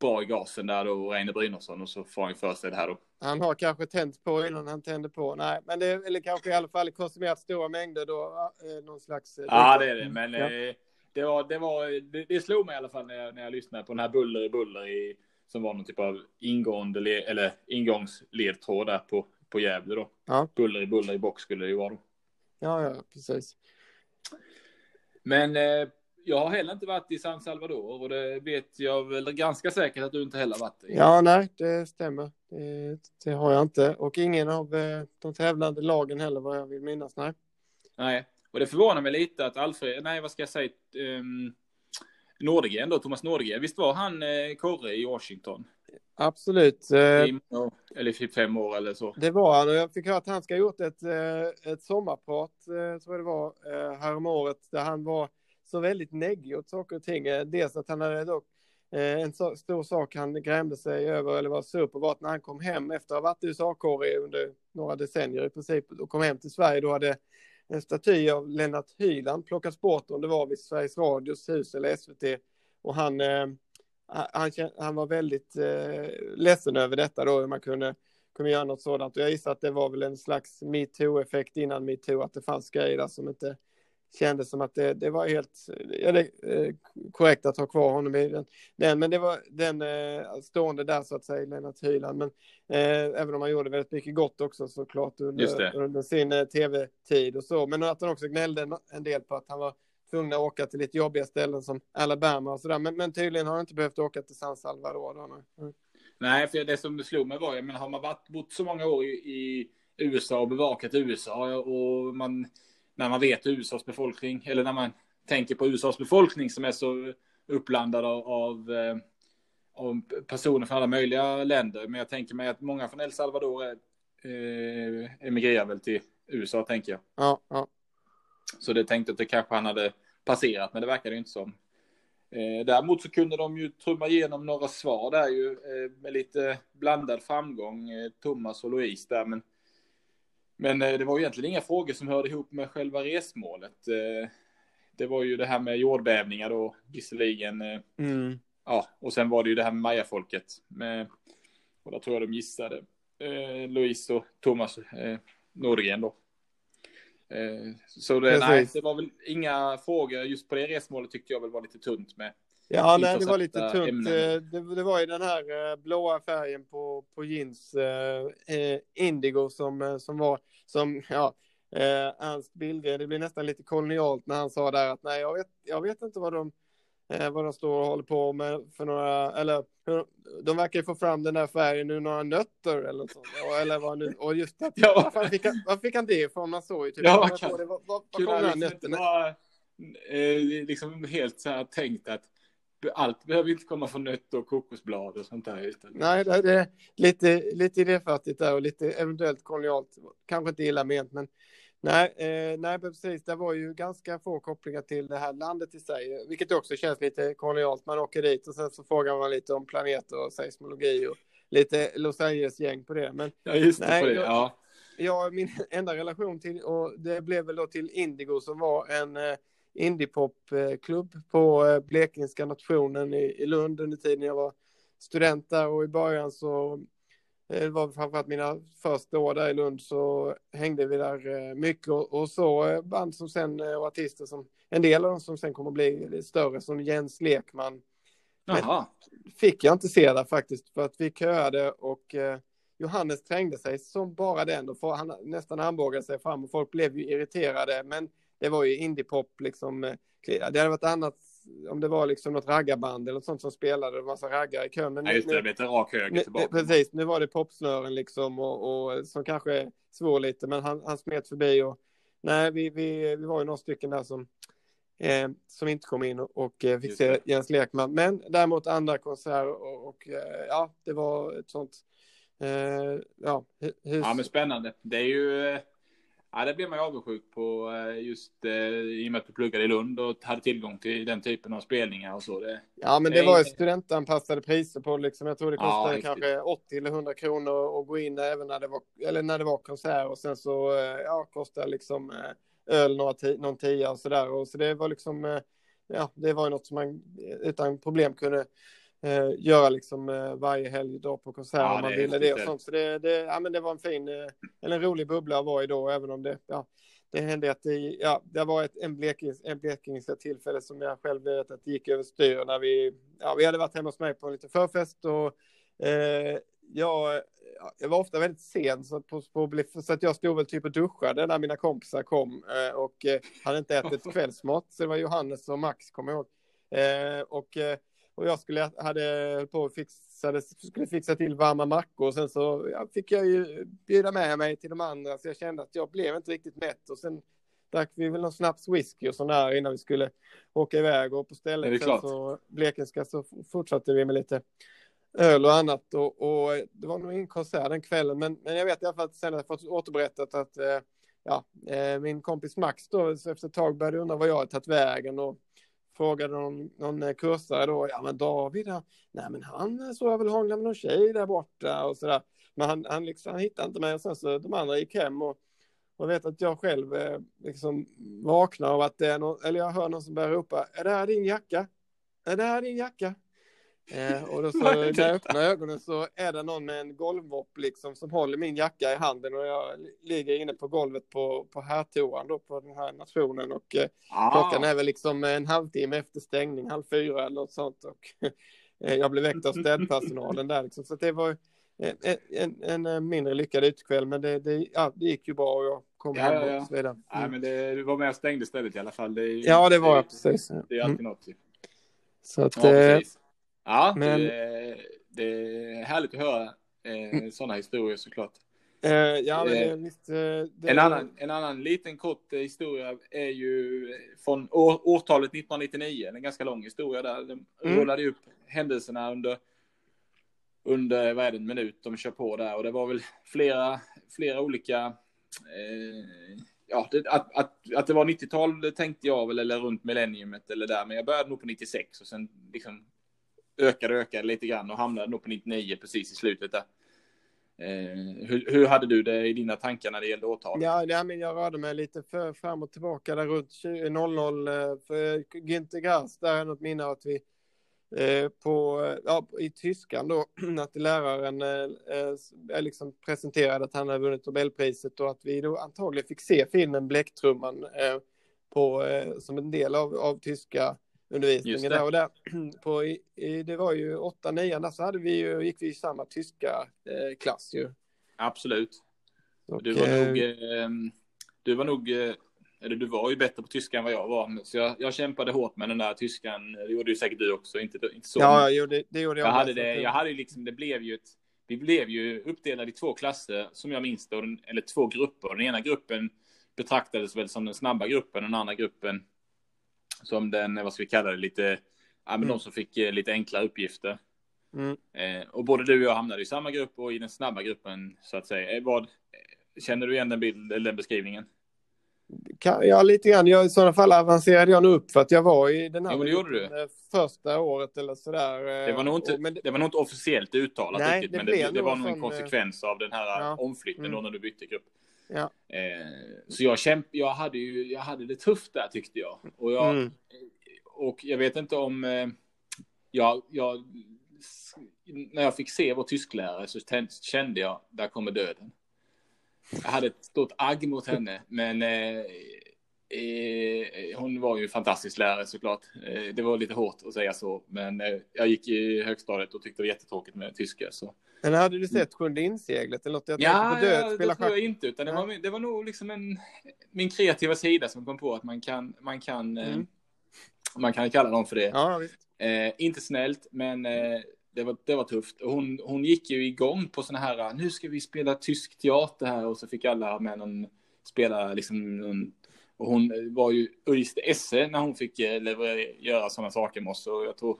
bra i gasen där då, Reine Brynolfsson, och så får han ju för sig det här då. Han har kanske tänt på innan han tände på. Nej, men det eller kanske i alla fall konsumerat stora mängder då. Eh, någon slags. eh, Ja, det är det, men Ja. eh, det, var, det, var, det, det slog mig i alla fall när jag, när jag lyssnade på den här Buller i Buller i, som var någon typ av ingående, le, eller ingångsledtråd där på, på Gävle då. Ja. Buller i Buller i box skulle det ju vara då. Ja, ja, precis. Men eh, jag har heller inte varit i San Salvador och det vet jag väl ganska säkert att du inte heller varit i. Ja, nej, det stämmer. Det, det har jag inte. Och ingen av eh, de tävlande lagen heller vad jag vill minnas. Nej. Nej, och det förvånar mig lite att Alfred, nej vad ska jag säga, um, Nordegren då, Thomas Nordegren, visst var han eh, korre i Washington? Absolut. Eh, I, eller i fem år eller så. Det var han och jag fick höra att han ska ha gjort ett, eh, ett sommarprat, eh, tror jag det var, eh, häromåret där han var så väldigt neggig åt saker och ting. Eh, Dels att han hade dock eh, en så, stor sak han grämde sig över eller var sur på var att när han kom hem efter att ha varit USA-korre under några decennier i princip och kom hem till Sverige då hade en staty av Lennart Hyland plockats bort om det var vid Sveriges Radios hus eller SVT och han eh, han, han var väldigt eh, ledsen över detta då, hur man kunde, kunde göra något sådant. Och jag gissar att det var väl en slags metoo-effekt innan metoo, att det fanns grejer där som inte kändes som att det, det var helt ja, det, eh, korrekt att ha kvar honom i den. den men det var den eh, stående där så att säga, Lennart Hyland. Men eh, även om han gjorde väldigt mycket gott också såklart under, under sin eh, tv-tid och så. Men att han också gnällde en, en del på att han var tvungna att åka till lite jobbiga ställen som Alabama och sådär. Men, men tydligen har han inte behövt åka till San Salvador. Mm. Nej, för det som slog mig var, jag menar, har man varit, bott så många år i, i USA och bevakat USA och man, när man vet USAs befolkning, eller när man tänker på USAs befolkning som är så uppblandad av, av, eh, av personer från alla möjliga länder. Men jag tänker mig att många från El Salvador är, eh, emigrerar väl till USA tänker jag. Ja, ja. Så det tänkte att det kanske han hade passerat, men det verkade ju inte som. Eh, däremot så kunde de ju trumma igenom några svar där ju eh, med lite blandad framgång, eh, Thomas och Louise där, men men det var ju egentligen inga frågor som hörde ihop med själva resmålet. Det var ju det här med jordbävningar då, visserligen. Mm. Ja, och sen var det ju det här med mayafolket. Med, och där tror jag de gissade. Louise och Thomas eh, Nordgren då. Eh, så det, nej, det var väl inga frågor just på det resmålet tyckte jag väl var lite tunt med. Ja, nej, det var lite tunt. Eh, Det, det var ju den här eh, blåa färgen på, på jeans, eh, indigo, som, som var, som, ja, eh, Ernst Billgren, det blir nästan lite kolonialt när han sa där att nej, jag vet, jag vet inte vad de, eh, vad de står och håller på med för några, eller hur, de verkar ju få fram den där färgen ur några nötter eller sånt. Och, eller vad nu, och just att, Ja. var, fan fick han, var fick han det ifrån? Man såg ju typ, Ja, jag kan- det var, var, var kom de här nötterna? vara eh, liksom helt så här tänkt att allt behöver inte komma från nötter och kokosblad och sånt där. Utan, Nej, det det är lite, lite idéfattigt där och lite eventuellt kolonialt. Kanske inte illa ment, men nej, eh, nej, precis. Det var ju ganska få kopplingar till det här landet i sig, vilket också känns lite kolonialt. Man åker dit och sen så frågar man lite om planeter och seismologi och lite Los Angeles-gäng på det. Men Ja, just det. Nej, det. Ja. ja, min enda relation till, och det blev väl då till Indigo som var en eh, indiepopklubb på eh, Blekingska nationen i, i Lund under tiden jag var student där och i början så det var framförallt mina första år där i Lund så hängde vi där eh, mycket och, så eh, band som sen eh, och artister som en del av dem som sen kommer att bli större som Jens Lekman Jaha. fick jag inte se där faktiskt för att vi köade och eh, Johannes trängde sig som bara den och han nästan armbågade sig fram och folk blev ju irriterade men det var ju indiepop liksom. eh, Det hade varit annat om det var liksom något raggarband eller något sånt som spelade och massa raggare i kön. Men Ja, just det. nu- Det blev lite rak höger tillbaka. precis, nu var det popsnören liksom och, och som kanske svor lite men han, han smet förbi och nej vi, vi, vi var ju några stycken där som eh, som inte kom in och, och eh, fick se. Jens Lekman. Men däremot andra konserter och, och eh, ja, det var ett sånt eh, ja, hu- hus. Ja, men spännande. Det är ju... Ja, det blir man ju avundsjuk på eh, just eh, i och med att du pluggade i Lund och hade tillgång till den typen av spelningar och så. Det, Ja, men det Nej. var ju studentanpassade priser på liksom. Jag tror det Ja, kostade riktigt. kanske 80 eller 100 kronor att gå in där även när det var, eller när det var konsert och sen så, eh, ja, kostade liksom eh, öl några ti, någon tia och sådär. Och så det var liksom, ja, det var ju något som man utan problem kunde eh, göra liksom eh, varje helg då på konsert Ja, om man ville det och sånt. Så det, det, ja, men det var en fin, eh, eller en rolig bubbla att vara i då, även om det, ja, det hände att det, ja, det var ett, en, Blekings, en blekingska tillfälle som jag själv vet att det gick över styr när vi, ja, vi hade varit hemma hos mig på en liten förfest och eh, jag, jag var ofta väldigt sen så, på, på, så att jag stod väl typ och duschade när mina kompisar kom eh, och eh, hade inte ätit kvällsmat. Så det var Johannes och Max, kommer jag ihåg. Eh, och, eh, och jag skulle, hade på fixade, skulle fixa till varma mackor. Och sen så ja, fick jag ju bjuda med mig till de andra. Så jag kände att jag blev inte riktigt mätt. Och sen drack vi väl någon snaps whisky och sån där innan vi skulle åka iväg. Och på stället det sen klart? så Blekinska så fortsatte vi med lite öl och annat. Och, och det var nog ingen konsert den kvällen. Men, men jag vet i alla fall att sen har jag fått återberättat att eh, ja, eh, min kompis Max då efter ett tag började undra vad jag hade tagit vägen. Och frågade någon, någon eh, kursare då, ja men David, han, nej men han eh, såg jag väl hångla med någon tjej där borta och sådär. Men han, han, liksom, han hittade inte mig och sen så de andra gick hem och, och vet att jag själv eh, liksom vaknar av att det är någon, eller jag hör någon som börjar ropa, är det här din jacka? Är det här din jacka? Eh, och då så, när jag öppnar ögonen så är det någon med en golvmopp liksom som håller min jacka i handen och jag li- ligger inne på golvet på, på herrtoan då på den här nationen och eh, Ah, klockan är väl liksom en halvtimme efter stängning, halv fyra eller något sånt och eh, jag blev väckt av städpersonalen där liksom så det var en, en, en, en mindre lyckad utekväll men det, det, ja, det gick ju bra och jag kom Ja, hem ja, ja. och så vidare. Nej, Mm. men det, du var med och stängde stället i alla fall. Det är, ju- Ja, det var jag precis. Det är Mm. alltid något. ju. Så att, Ja, eh, precis. Ja, men- det, det är härligt att höra eh, sådana historier såklart. eh, ja men det, Eh, visst. eh, Det, En annan, en annan liten kort eh, historia är ju från år, årtalet 1999. En ganska lång historia där. De Mm. rullade upp händelserna under, under vad är det, en minut de kör på där. Och det var väl flera, flera olika eh, ja, det, att, att, att det var 90-tal tänkte jag väl, eller runt millenniumet eller där, men jag började nog på 96 och sen liksom ökade och ökade lite grann och hamnade nog på 99 precis i slutet där. Eh, hur, hur, hade du det i dina tankar när det gällde årtal? Ja, ja men jag rörde mig lite för, fram och tillbaka där runt 00 eh, eh, för eh, Günther Grass. Där är något minne att vi eh, på, ja, i tyskan då, att läraren eh, liksom presenterade att han hade vunnit Nobelpriset och att vi då antagligen fick se filmen Bläcktrumman eh, på, eh, som en del av, av tyska undervisningen där och där. På, i, det var ju åtta, nian, så hade vi ju, gick vi i samma tyska eh, klass ju. Absolut. Och, du var nog, eh, du var nog, eh, eller du var ju bättre på tyska än vad jag var. Så jag, jag kämpade hårt med den där tyskan. Det gjorde ju säkert du också, inte, inte så. Ja, jo, det, det gjorde jag. Jag hade det, jag hade liksom, det blev ju ett, vi blev ju uppdelade i två klasser som jag minns det, eller två grupper. Den ena gruppen betraktades väl som den snabba gruppen, den andra gruppen som den, vad ska vi kalla det, lite, ja men mm. de som fick eh, lite enkla uppgifter. Mm. Eh, och både du och jag hamnade i samma grupp och i den snabba gruppen så att säga. Eh, vad, känner du igen den, bild, eller den beskrivningen? Ja, lite grann. Jag, I sådana fall avancerade jag nog upp för att jag var i den här jo, du. första året eller sådär. Det var nog inte, det, det var nog inte officiellt uttalat nej, riktigt, det men det, det var nog en konsekvens av den här ja. omflyttningen mm. då när du bytte grupp. Ja. Eh, så jag kämp, jag hade ju, jag hade det tufft där tyckte jag. Och jag, mm. och jag vet inte om, eh, jag, jag, när jag fick se vår tysklärare så kände jag, där kommer döden. Jag hade ett stort agg mot henne, men eh, eh, hon var ju en fantastisk lärare såklart. Eh, det var lite hårt att säga så, men eh, jag gick i högstadiet och tyckte det var jättetråkigt med tyska. Så men hade du sett Sjunde inseglet eller något? Jag ja, på död, ja, det tror jag inte. Utan det, var, det var nog liksom en, min kreativa sida som kom på att man kan, man kan, eh, mm. man kan kalla dem för det. Ja, eh, inte snällt, men eh, det, var, det var tufft. hon, hon gick ju igång på sådana här, nu ska vi spela tysk teater här och så fick alla med någon spela liksom någon, och hon var ju öjste esse när hon fick eh, göra sådana saker med oss. Och jag tror,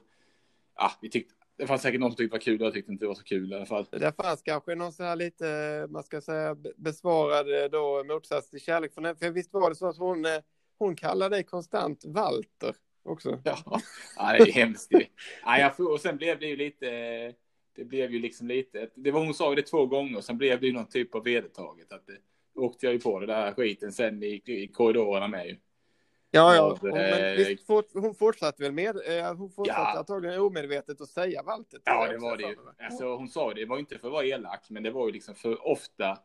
ja, vi tyckte det fanns säkert någon som tyckte det var kul, jag tyckte inte det var så kul i alla fall. Det fanns kanske någon sån här lite, man ska säga, besvarad eh, då motsats till kärlek för, för visst var det så att hon, eh, hon kallade dig konstant Walter också? Ja, ja det är hemskt ja, jag får, och sen blev det ju lite, det blev ju liksom lite, det var hon sa det två gånger, sen blev det ju någon typ av vedertaget att det, åkte jag ju på det där skiten sen i, i korridorerna med ju. Ja, ja. Hon, men visst, hon fortsatte väl med, eh, hon fortsatte ja. antagligen omedvetet att säga Walter. Ja, det var det ju. Alltså, hon sa det, det var inte för att vara elak, men det var ju liksom för ofta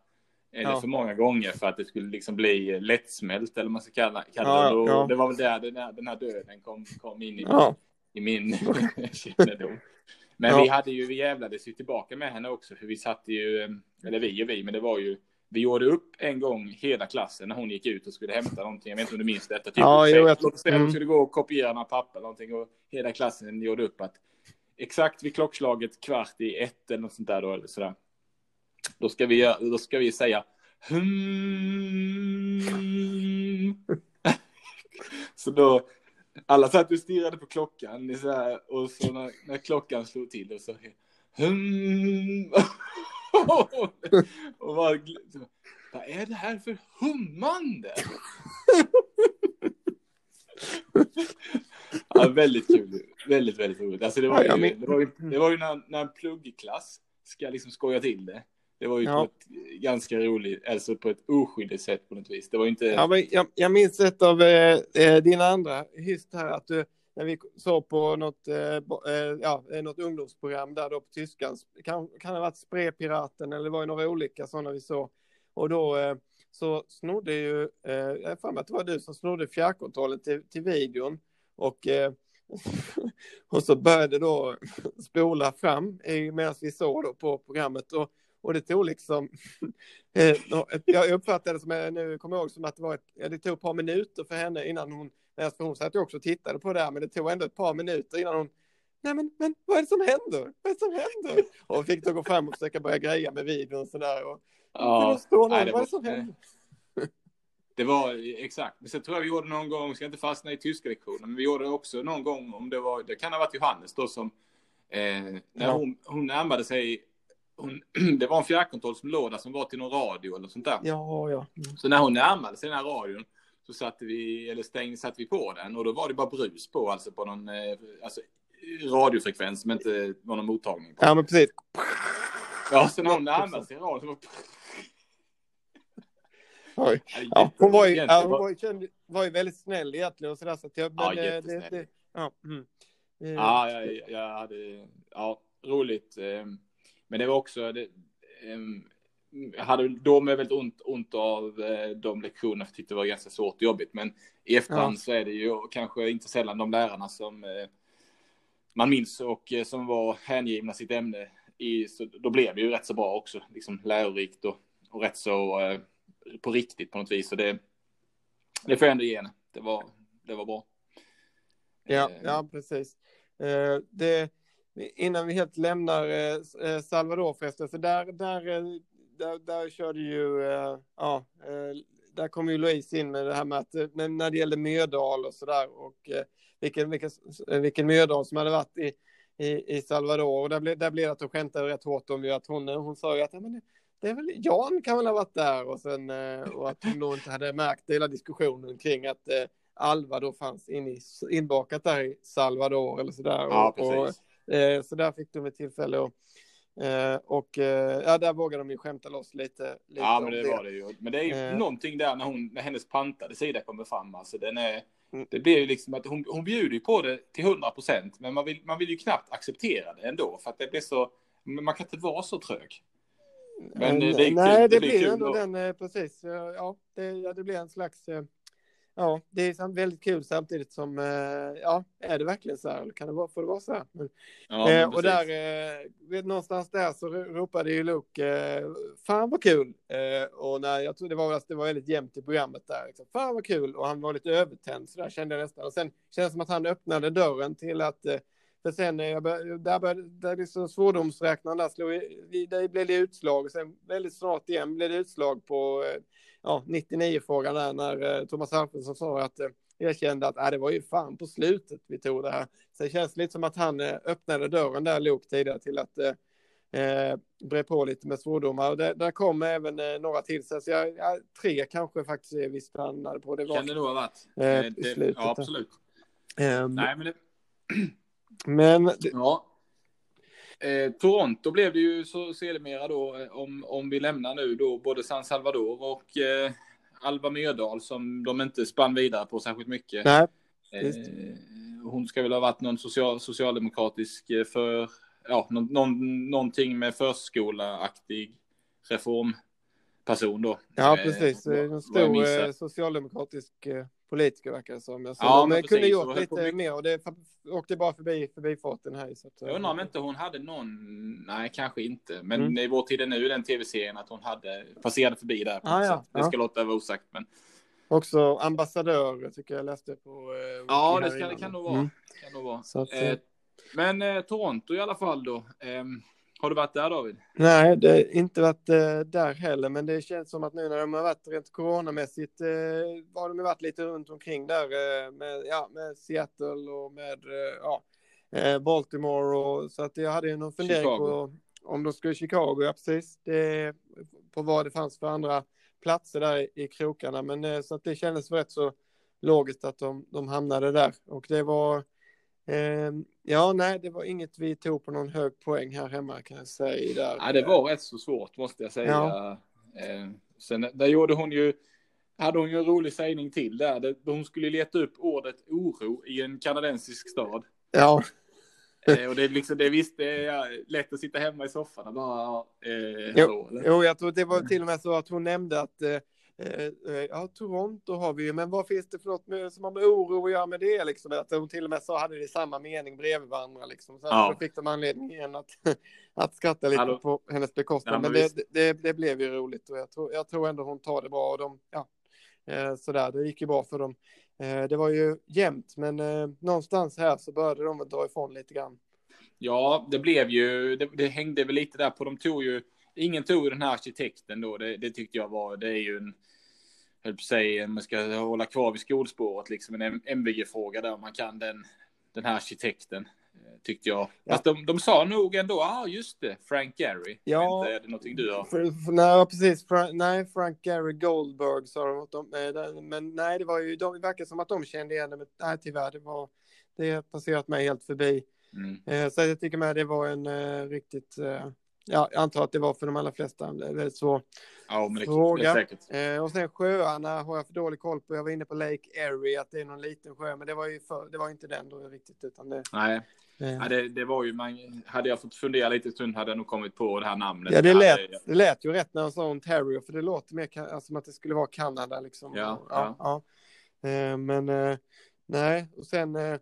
eller ja. för många gånger för att det skulle liksom bli lättsmält eller vad man ska kalla, kalla ja, det. Ja. Det var väl där den här, den här döden kom, kom in i, i min kännedom. Men vi hade ju, vi jävlades ju tillbaka med henne också, för vi satt ju, eller vi och vi, men det var ju vi gjorde upp en gång hela klassen när hon gick ut och skulle hämta någonting. Jag vet inte om du minns detta. Typ ja, jo, jag... Att mm. skulle gå och kopiera några papper eller någonting och hela klassen gjorde upp att exakt vid klockslaget kvart i ett eller något sånt där då eller sådär. Då ska vi, då ska vi säga hmm. Så då alla satt och stirrade på klockan så här, och så när, när klockan slog till och så hmm. Och bara, vad är det här för hummande? ja, väldigt kul. Väldigt, väldigt roligt. Alltså det var ju, det var ju, det var ju när, när en pluggklass ska liksom skoja till det. Det var ju ja. på ett ganska roligt, alltså på ett oskyldigt sätt på något vis. Det var inte... Ja, men jag, jag minns ett av eh, eh dina andra hyst här, att du när vi såg på något, eh, eh ja, eh, något ungdomsprogram där då på tyskan. Kan, kan det ha varit Spreepiraten eller det var ju några olika sådana vi såg. Och då eh, så snodde ju, eh, jag för mig att det var du som snodde fjärrkontrollen till, till videon. Och, eh, och så började då spola fram medan vi såg då på programmet. Och, och det tog liksom, eh, jag uppfattade det som, nu kommer jag ihåg som att det var ett, det tog ett par minuter för henne innan hon för hon satt ju också och tittade på det här, men det tog ändå ett par minuter innan hon Nej men, men vad är det som händer? Vad är det som händer? Och fick då gå fram och försöka börja greja med videon och sådär. Och, ja, nej, det vad är det som händer? Det var exakt. Men sen tror jag vi gjorde någon gång, ska inte fastna i tyska lektionen, men vi gjorde också någon gång om det var, det kan ha varit Johannes då som, eh, när ja. hon, hon närmade sig hon, det var en fjärrkontroll som var till någon radio eller sånt där. Ja, ja. Mm. Så när hon närmade sig den här radion så satte vi, eller stängde, satte vi på den och då var det bara brus på, alltså på någon eh, alltså, radiofrekvens som inte var någon mottagning på. Ja, men precis. Ja, så när hon närmade sig radion så var Oj. Ja, hon var ju, ja, hon var ju, känd, var ju väldigt snäll egentligen och sådär så att jag, men, Ja, eh, det, jättesnäll. det, ja, mm. Eh, Ja, jag, jag hade, ja, roligt. Men det var också, det, ehm, jag hade då med väldigt ont, ont av eh, de lektionerna, för jag tyckte det var ganska svårt och jobbigt. Men i efterhand Ja. så är det ju kanske inte sällan de lärarna som eh, man minns och eh, som var hängivna sitt ämne. I, så då blev det ju rätt så bra också, liksom lärorikt och, och rätt så på riktigt på något vis. Så det, det får jag ändå ge henne. Det var, det var bra. Ja, ja precis. Det, innan vi helt lämnar eh, eh, Salvador förresten, så där, där, eh, där, där körde ju, eh, ja, eh, där kom ju Louise in med det här med att när det gällde Myrdal och sådär och eh, vilken, vilken, vilken Myrdal som hade varit i, i, i Salvador och där blev, där blev det att hon skämtade rätt hårt om ju att hon, hon sa ju att ja, men det, det är väl Jan kan väl ha varit där och sen och att hon då inte hade märkt hela diskussionen kring att Alva då fanns in i, inbakat där i Salvador eller sådär. Ja, och, och, precis. Eh, så där fick de ett tillfälle och, eh, och eh, ja, där vågade de ju skämta loss lite. lite Ja, men det var det ju. Men det är ju Eh. någonting där när, hon, när hennes pantade sida kommer fram. Alltså, den är, Mm. det blir ju liksom att hon, hon bjuder ju på det till 100 procent, men man vill, man vill ju knappt acceptera det ändå, för att det blir så, man kan inte vara så trög. Men, det är kul- Nej, det det, blir kul ändå då. den, precis. Ja, det, ja, det blir en slags, ja, det är väldigt kul samtidigt som, eh, ja, är det verkligen så här? Eller kan det vara, får det vara så här? Men, Ja, eh, och där, eh, någonstans där så ropade ju Luke, eh, fan vad kul. Eh, och när, jag tror det var, det var väldigt jämnt i programmet där. Liksom, fan vad kul. Och han var lite övertänd, så där kände jag nästan. Och sen kändes det som att han öppnade dörren till att, eh, för sen jag bör, där började, där liksom svordomsräknaren där slog, där blev det utslag. Och sen väldigt snart igen blev det utslag på, eh, ja, 99-frågan där när eh, Thomas Alfredsson sa att eh, erkände att äh, det var ju fan på slutet vi tog det här. Så det känns lite som att han eh, öppnade dörren där, Luke, tidigare till att eh, eh, bre på lite med svordomar. Och där, där kom även eh, några till. Så jag, ja, tre kanske faktiskt eh, vi stannade på. Det var, Kan det nog ha varit. Eh, Eh, det, slutet ja, absolut. Ehm, Nej, men det, men det, Ja. Eh, Toronto blev det ju så sedermera då, eh, om, om vi lämnar nu då, både San Salvador och eh, Alva Myrdal som de inte spann vidare på särskilt mycket. nej, Eh, hon ska väl ha varit någon social, socialdemokratisk eh, för, ja, någon, någon, någonting med förskola-aktig reformperson då. ja Eh, precis. vad- En stor eh, socialdemokratisk eh, politiker verkar det som. Alltså, Ja, de men eh, kunde precis. gjort på lite mycket- mer och det åkte bara förbi förbifarten här. Så att, eh, Jag undrar om inte hon hade någon, nej kanske inte, men Mm. i vår tid är nu den tv-serien att hon hade passerade förbi där på Ah, ja. Det ja. ska låta vara osagt, men Också ambassadör tycker jag läste på. Eh, ja, det, ska, det kan nog vara. Mm. Kan nog vara. Att, Eh, eh, men eh, Toronto i alla fall då. Har du varit där David? Nej, det har inte varit eh, där heller, men det känns som att nu när de har varit rent coronamässigt eh, har de varit lite runt omkring där eh, med, ja, med Seattle och med ja, Baltimore och så att jag hade ju någon fundering Chicago. på om de skulle Chicago, ja precis, det, på vad det fanns för andra platser där i, krokarna, men så att det kändes rätt så logiskt att de, de hamnade där och det var ja, nej, det var inget vi tog på någon hög poäng här hemma kan jag säga. Där. Ja, det var rätt så svårt måste jag säga. Ja. Eh, sen där gjorde hon ju, hade hon ju en rolig sägning till där. Hon skulle leta upp ordet oro i en kanadensisk stad. Ja, Eh, och det är liksom, det är visst, det är lätt att sitta hemma i soffan och bara, eh, hallå, eller? jo, jag tror det var till och med så att hon nämnde att eh, ja, Toronto har vi ju, men vad finns det för något med, som har med oro att göra med det? Liksom, att hon till och med så hade det samma mening bredvid varandra. Liksom. Så Ja. då fick de anledning igen att, att skratta lite Hallå. på hennes bekostnad. Ja, men men det, det, det blev ju roligt och jag tror, jag tror ändå hon tar det bra. Och de, ja, eh, sådär, det gick ju bra för dem. Eh, det var ju jämnt, men eh, någonstans här så började de dra ifrån lite grann. Ja, det blev ju, det, det hängde väl lite där på, de tog ju, ingen tog den här arkitekten då, det, det tyckte jag var, det är ju en, höll på säga, man ska hålla kvar vid skolspåret, liksom en MVG-fråga där om man kan den, den här arkitekten. tyckte jag. Ja. Fast de, de sa nog ändå, ja ah, just det, Frank Gary. Ja. Inte, är det någonting du har? För, för, nej, precis. Fra, nej, Frank Gary Goldberg sa de att de, eh, men nej, det var ju, de det verkar som att de kände igen det, men nej, tyvärr, det var, det passerat mig helt förbi. Mm. Eh, så jag tycker med det var en eh, riktigt, eh, ja, jag antar att det var för de allra flesta väldigt svår. Ja, men det, Fråga. det är. Eh, och sen sjöarna har jag för dålig koll på. Jag var inne på Lake Erie, att det är någon liten sjö, men det var ju för, det var inte den då riktigt, utan det. Nej, Eh, ja, det, det var ju, man, hade jag fått fundera lite stund hade jag nog kommit på det här namnet. Ja, det lät, det lät ju rätt när han sa Ontario, för det låter mer alltså, som att det skulle vara Kanada liksom. Ja, ja. ja. Eh, men eh, nej, och sen eh,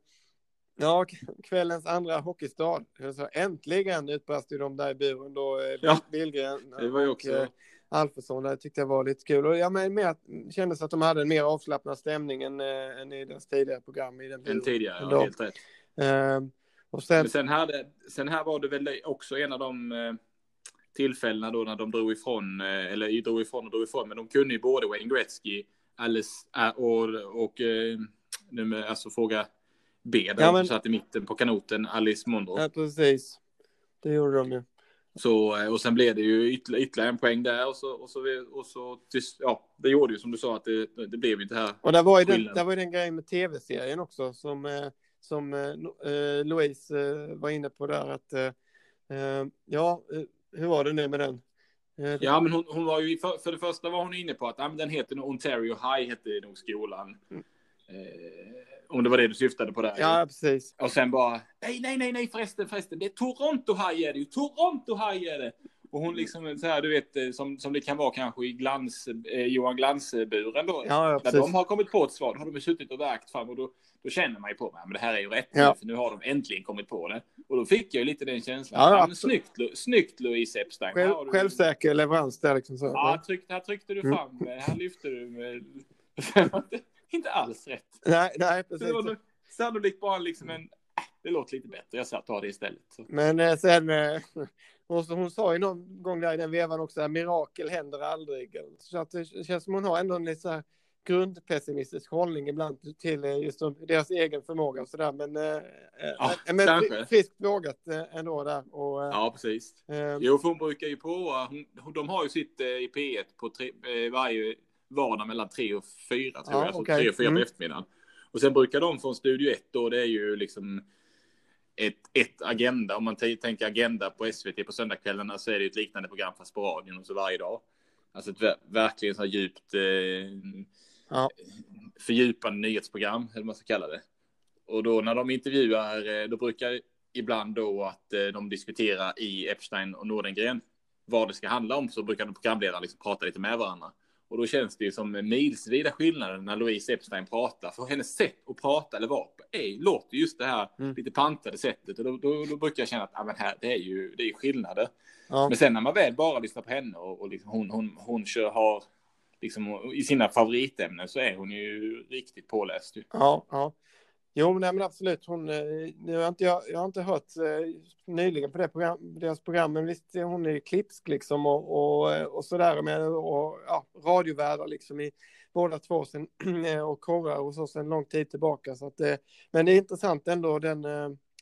ja, kvällens andra hockeystad. Så äntligen utbrast ju de där i buren då, eh, Ja, Billgren Det var ju och också... eh, Alfredsson. Det tyckte jag var lite kul. Och ja, men mer, kändes att de hade en mer avslappnad stämning än, eh, än i deras tidigare program. I den En buren. tidigare, ja, helt rätt. Eh, och sen, Men sen, hade, sen här var det väl också en av de eh, tillfällena då när de drog ifrån, eller drog ifrån och drog ifrån, men de kunde ju både Wayne Gretzky Alice, äh, och, och eh, nu med, alltså fråga B, där Ja, men- satt i mitten på kanoten, Alice Monroe. ja, precis. Det gjorde de ju. Så, eh, och sen blev det ju ytterligare, ytterligare en poäng där och så, och så, och så ja, det gjorde ju som du sa att det, det blev ju inte här. Och där var ju den, där var ju den grejen med tv-serien också som, eh, som eh, eh, Louise var inne på där att eh, ja, hur var det nu med den? Ja, men hon, hon var ju, för, för det första var hon inne på att ja, men den heter Ontario High, hette nog skolan. Mm. Eh, om det var det du syftade på där. ja, precis. Och sen bara, nej, nej, nej, nej, förresten, förresten, det är Toronto High är det ju, Toronto High är det. Och hon liksom så här, du vet, eh, som, som det kan vara kanske i glans, eh, Johan Glans-buren då. Ja, ja När de har kommit på ett svar, då har de suttit och verkt fram och då, då känner man ju på mig, men det här är ju rätt Ja. för nu har de äntligen kommit på det. Och då fick jag ju lite den känslan. Ja, Ja, men snyggt, snyggt Louise Epstein. Själv, du- självsäker leverans där liksom. Så. Ja, tryck, här tryckte du Mm. fram, eh, här lyfte du med... Inte- alls rätt. Nej, nej, precis. det var nog sannolikt bara liksom en... äh, Det låter lite bättre, jag sa ta det istället. Så. Men eh, sen, eh, hon, hon sa ju någon gång där i den vevan också att mirakel händer aldrig. Så att det känns som hon har ändå en lite så här grundpessimistisk hållning ibland till eh, just de- deras egen förmåga och sådär. Men, eh, Ja, eh, men kanske. fri- friskt vågat ändå där. Och, Ja, precis. eh, Jo, för hon brukar ju på... Hon, de har ju sitt i P1 på tre, varje vardag mellan tre och fyra, tror Ja, jag. Alltså okej. tre och fyra Mm. på eftermiddagen. Och sen brukar de från Studio 1 då, det är ju liksom ett, ett agenda. Om man tänker agenda på SVT på söndagskvällarna så är det ett liknande program fast på radion och så varje dag. Alltså ett ver- verkligen så här djupt eh, Ja. fördjupande nyhetsprogram, eller vad man ska kalla det. Och då när de intervjuar, eh, då brukar ibland då att eh, de diskuterar i Epstein och Nordengren vad det ska handla om, så brukar de programledare liksom prata lite med varandra. Och då känns det ju som milsvida skillnader när Louise Epstein pratar. För hennes sätt att prata eller vara på är, låter just det här Mm. lite pantade sättet. Och då, då, då brukar jag känna att ah, men här, det är ju det är skillnader. ja. Men sen när man väl bara lyssnar på henne och, och liksom hon, hon, hon kör, har liksom, i sina favoritämnen så är hon ju riktigt påläst. Ju. Ja, ja. Jo, nej, men absolut. Hon, eh, nu har inte jag, jag har inte hört eh, nyligen på det program, deras program, men visst hon är klipsk liksom och, och, eh, och sådär med och ja, radiovärdar liksom i båda två sen, och korrar och så sen lång tid tillbaka. Så att, men det är intressant ändå den,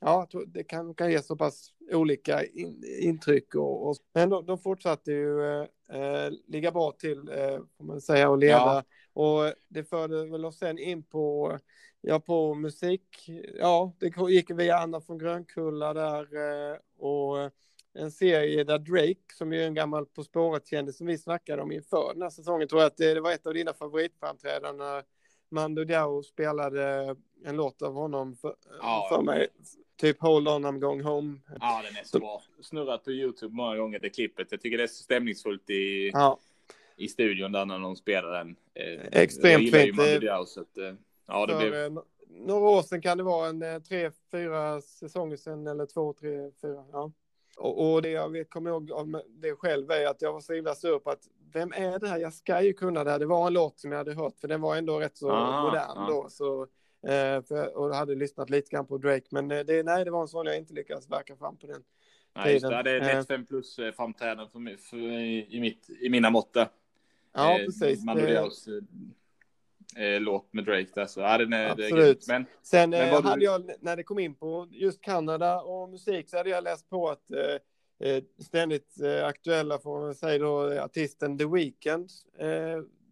ja, det kan, kan ge så pass olika in, intryck och, och men de, de fortsatte ju eh, ligga bra till, eh, får man säga, och leda. Ja. Och det förde väl oss sen in på Ja, på musik. Ja, det gick via Anna från Grönkulla där eh, och en serie där Drake, som är en gammal På spåret-kändis som vi snackade om inför den här säsongen, tror jag att det, var ett av dina favoritframträdanden när Mando Diao spelade en låt av honom för, Ja. för mig. Typ Hold on I'm going home. Ja, den är så bra. Snurrat på YouTube många gånger det klippet. Jag tycker det är så stämningsfullt i, Ja, i studion där när de spelar den. Eh, Extremt fint. Diao, så att, eh, ja, det för blev... eh, några år sedan kan det vara en eh, tre, fyra säsonger sedan eller två, tre, fyra. Ja. Och, och det jag vet, kommer ihåg av det själv är att jag var så himla sur på att vem är det här? Jag ska ju kunna det här. Det var en låt som jag hade hört för den var ändå rätt så Ah, modern ah. då. Så, eh, för, och hade lyssnat lite grann på Drake men det, nej, det var en sån jag inte lyckades verka fram på den. Nej, just det. tiden. Det är ett 5 plus framträdande för, mig- för, i, mitt, i mina mått. Ja, Eh, precis. Mando Det, eh, låt med Drake där. Så ja, den är, det är Absolut. grymt. Men Sen Men eh, vad du- hade jag, när det kom in på just Kanada och musik så hade jag läst på att eh, eh, ständigt eh, aktuella, får man säga då, artisten The Weeknd,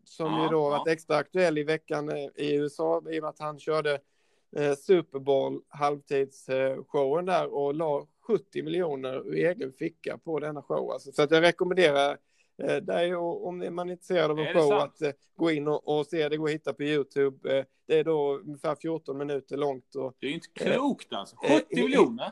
som Ja, ju då ja. varit extra aktuell i veckan i USA i och med att han körde Super Bowl halvtidsshowen där och la 70 miljoner ur egen ficka på denna show. Alltså. Så att jag rekommenderar eh, dig och om man är intresserad av en Är show sant? att eh, gå in och, och se det går att hitta på Youtube. Eh, det är då ungefär 14 minuter långt och det är inte klokt alltså. eh, 70 i- miljoner.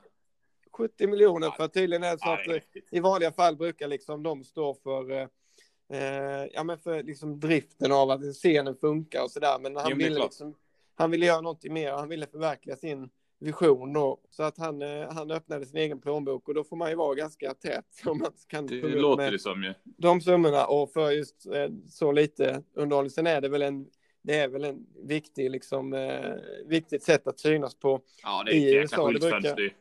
70 miljoner för tydligen är det så att är i vanliga fall brukar liksom de stå för eh, ja, men för liksom driften av att scenen funkar och sådär. Men han Jo, är ville liksom, han ville göra någonting mer. Han ville förverkliga sin vision då. Så att han, eh, han öppnade sin egen plånbok och då får man ju vara ganska tät om man kan Det låter med det som ju. de summorna och för just eh, så lite underhållning. Sen är det väl en det är väl en viktig, liksom, eh, viktigt sätt att synas på. Ja, det är I USA, det brukar-.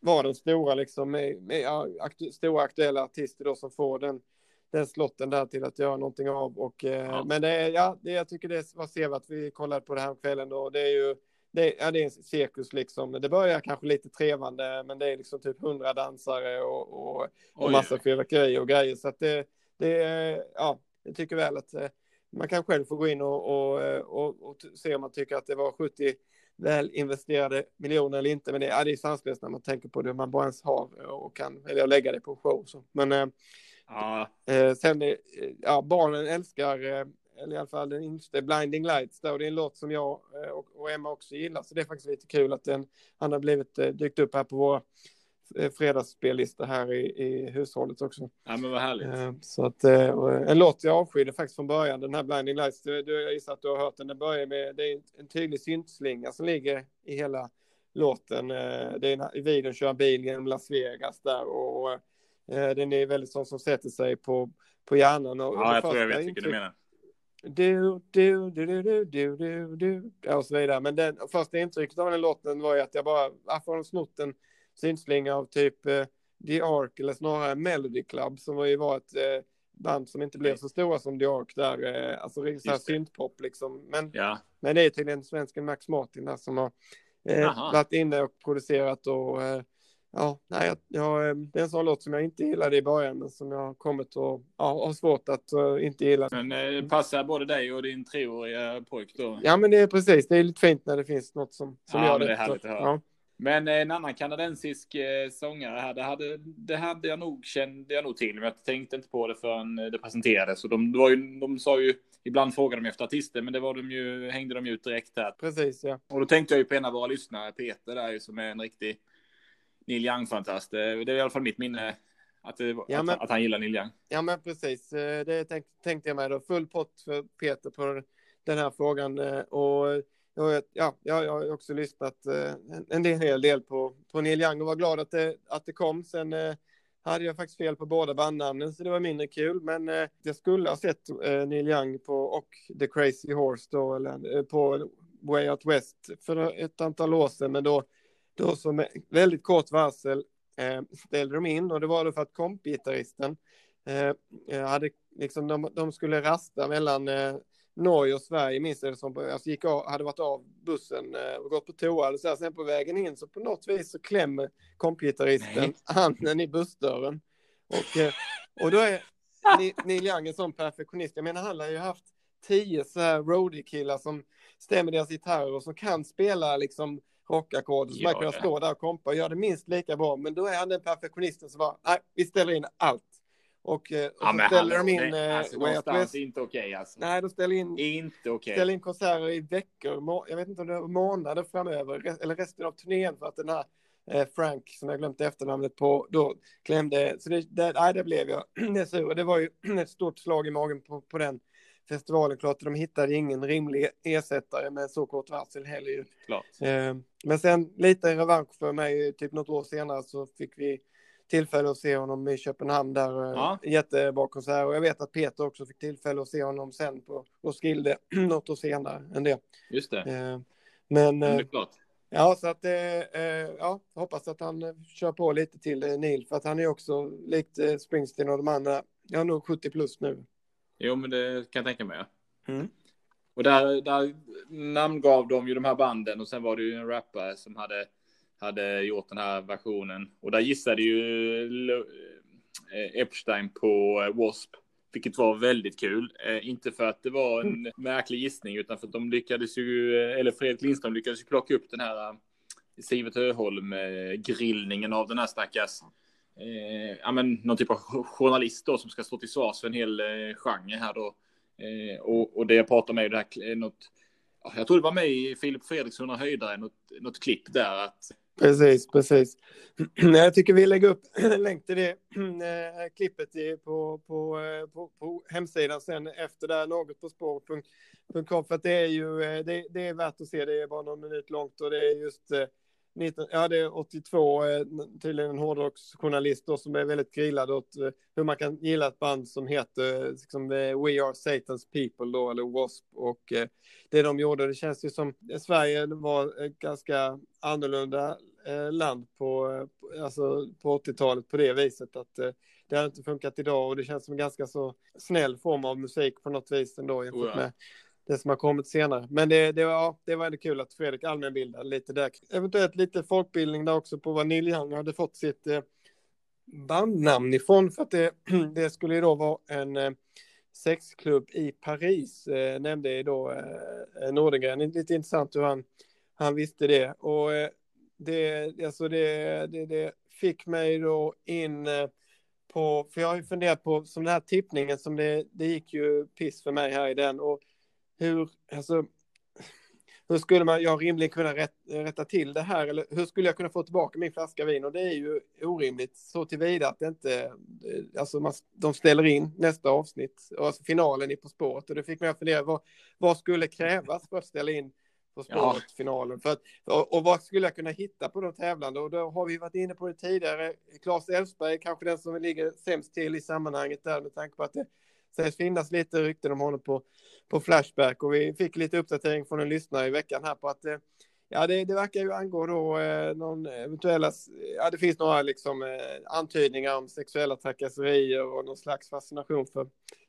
Vara den stora, liksom, med, med ja, aktu stora aktuella artister då som får den, den slotten där till att göra någonting av. Och, eh, Ja. Men det är, ja, det, jag tycker det var sevärt. Vi kollade på det här kvällen då. Det är ju det, ja, det är en cirkus liksom. Det börjar kanske lite trevande, men det är liksom typ hundra dansare och, och, och massa fyrverkerier och grejer. Så att det, det ja, jag tycker väl att eh, man kan själv få gå in och, och, eh, och, och se om man tycker att det var 70 väl investerade miljoner eller inte. Men det, ja, det är sanslöst när man tänker på det man bara ens har och kan att lägga det på show. Så. Men eh, Ja, eh, sen, eh, ja, barnen älskar, eh, eller i alla fall den yngste, Blinding Lights. Och det är en låt som jag eh, och, och Emma också gillar. Så det är faktiskt lite kul att den, han har blivit eh, dykt upp här på våra eh, fredagsspellista här i, i hushållet också. ja men vad härligt. Så att och en låt jag avskydde faktiskt från början, den här Blinding Lights. Du, du, jag gissar att du har hört den. Den börjar med, det är en tydlig syntslinga som ligger i hela låten. Det är när, i videon kör bil genom Las Vegas där och eh, den är väldigt sån som sätter sig på, på hjärnan. Och, och Ja, jag tror jag vet vilken du menar. Du, du, du, du, du, du, du, du, och så vidare. Men den första intrycket av den låten var ju att jag bara, varför har de snott en synslinga av typ eh, The Ark eller snarare Melody Club som var ju var ett eh, band som inte blev så stora som The Ark där, eh, alltså så här syntpop liksom. Men, ja. men det är tydligen svensken Max Martin där som har eh, varit inne och producerat och eh, Ja, nej, jag, jag, eh, det är en sån låt som jag inte gillade i början, men som jag har kommit att ja, har svårt att eh, inte gilla. men eh, det passar både dig och din treåriga pojk då. Ja, men det är precis. Det är lite fint när det finns något som, som Ja, gör men det är det. härligt att höra. Ja. Men eh, en annan kanadensisk eh, sångare här, det hade, det hade jag nog, kände jag nog till, men jag tänkte inte på det förrän eh, det presenterades. Och de, det var ju, de sa ju, ibland frågade de efter artister, men det var de ju, hängde de ut direkt här. Precis, ja. Och då tänkte jag ju på en av våra lyssnare, Peter där ju, som är en riktig Neil Young-fantast. Det är i alla fall mitt minne, att, det, Ja, att, men- att han gillar Neil Young. Ja, men precis. Eh, Det tänk, tänkte jag mig då. Full pott för Peter på den här frågan. eh, Och jag, ja, jag har också lyssnat eh, en- hel del på, på Neil Young och var glad att det, att det kom. Sen hade jag faktiskt fel på båda bandnamnen, så det var mindre kul. Men jag skulle ha sett Neil Young på, och The Crazy Horse då, eller, på Way Out West för ett antal år sedan. Men då, då som med väldigt kort varsel eh, ställde de in och det var då för att kompgitarristen eh, eh, hade liksom, de, de skulle rasta mellan eh, Norge och Sverige, minns jag det som. Alltså gick av, hade varit av bussen eh, och gått på toa. Och så här, sen på vägen in så på något vis så klämmer kompgitarristen handen i bussdörren. Och, eh, och då är Neil Young en sån perfektionist. Jag menar, han har ju haft tio så här roadie-killar som stämmer deras gitarrer och som kan spela liksom rockackord. Så Ja, man kan ja. stå där och kompa och göra det minst lika bra. Men då är han den perfektionisten som bara, nej, vi ställer in allt. Och, eh, och Ja, så ställer hallå, de in det, eh, alltså, Way Out West. inte okej alltså. Nej, de ställer in, Inte okej. ställer in konserter i veckor, må- jag vet inte om det var månader framöver, eller resten av turnén för att den här eh, Frank, som jag glömt efternamnet på, då klämde, så det, det, nej, det blev jag det sur. Det var ju ett stort slag i magen på, på den festivalen, klart. De hittade ingen rimlig ersättare med så kort varsel heller ju. Eh, Men sen lite revansch för mig, typ något år senare så fick vi tillfälle att se honom i Köpenhamn där. eh, Ja. Jättebra konsert och jag vet att Peter också fick tillfälle att se honom sen på Roskilde något år senare än det. Just det. Eh, Men Men det eh, ja, så att eh, eh, ja, hoppas att han kör på lite till Neil för att han är också likt Springsteen och de andra. Jag är nog 70 plus nu. Jo, men det kan jag tänka mig. Mm. Och där, där namngav de ju de här banden och sen var det ju en rappare som hade, hade gjort den här versionen. Och där gissade ju eh, Epstein på eh, W.A.S.P. Vilket var väldigt kul. Eh, inte för att det var en mm. märklig gissning utan för att de lyckades ju, eller Fredrik Lindström lyckades ju plocka upp den här Sivert Öholm grillningen av den här stackars eh, ja, men, någon typ av journalist då som ska stå till svars för en hel eh, genre här då. Eh, och, och det jag pratar med är det här eh, något. Jag tror det var med i Filip Fredriksson och höjdare något, något klipp där att. Precis, precis. Jag tycker vi lägger upp en länk till det klippet på, på, eh, på, på, hemsidan sen efter det här något på spår.com för att det är ju eh, det, det, är värt att se. Det är bara någon minut långt och det är just 19, ja, det är 82, eh, tydligen en hårdrocksjournalist då, som är väldigt grillad åt eh, hur man kan gilla ett band som heter liksom, We Are Satan's People då, eller W.A.S.P. Och eh, det de gjorde, det känns ju som Sverige var ett ganska annorlunda eh, land på, alltså, på 80-talet på det viset att eh, det har inte funkat idag och det känns som en ganska så snäll form av musik på något vis ändå jämfört oh ja. med det som har kommit senare. Men det, det, var, ja, det var ändå kul att Fredrik allmänbildade lite där. Eventuellt lite folkbildning där också på vad Neil Young hade fått sitt eh, bandnamn ifrån. För att det, det skulle ju då vara en eh, sexklubb i Paris, eh, nämnde då eh, Nordengren. Lite intressant hur han, han visste det. Och eh, det, alltså det, det, det fick mig då in eh, på, för jag har ju funderat på, som den här tippningen som det, det gick ju piss för mig här i den. Och hur, alltså, hur skulle man, jag rimligen kunna rätt, rätta till det här? Eller hur skulle jag kunna få tillbaka min flaska vin? Och det är ju orimligt så tillvida att det inte, alltså man, de ställer in nästa avsnitt, alltså finalen i På spåret. Och det fick mig att fundera, vad, vad skulle krävas för att ställa in På spåret-finalen? Ja. och, och vad skulle jag kunna hitta på de tävlande? Och då har vi varit inne på det tidigare. Claes Elfsberg, kanske den som ligger sämst till i sammanhanget där med tanke på att det sägs finnas lite rykten om honom på, på Flashback och vi fick lite uppdatering från en lyssnare i veckan här på att eh, ja, det, det verkar ju angå då eh, någon eventuella, ja det finns några liksom eh, antydningar om sexuella trakasserier och någon slags fascination för,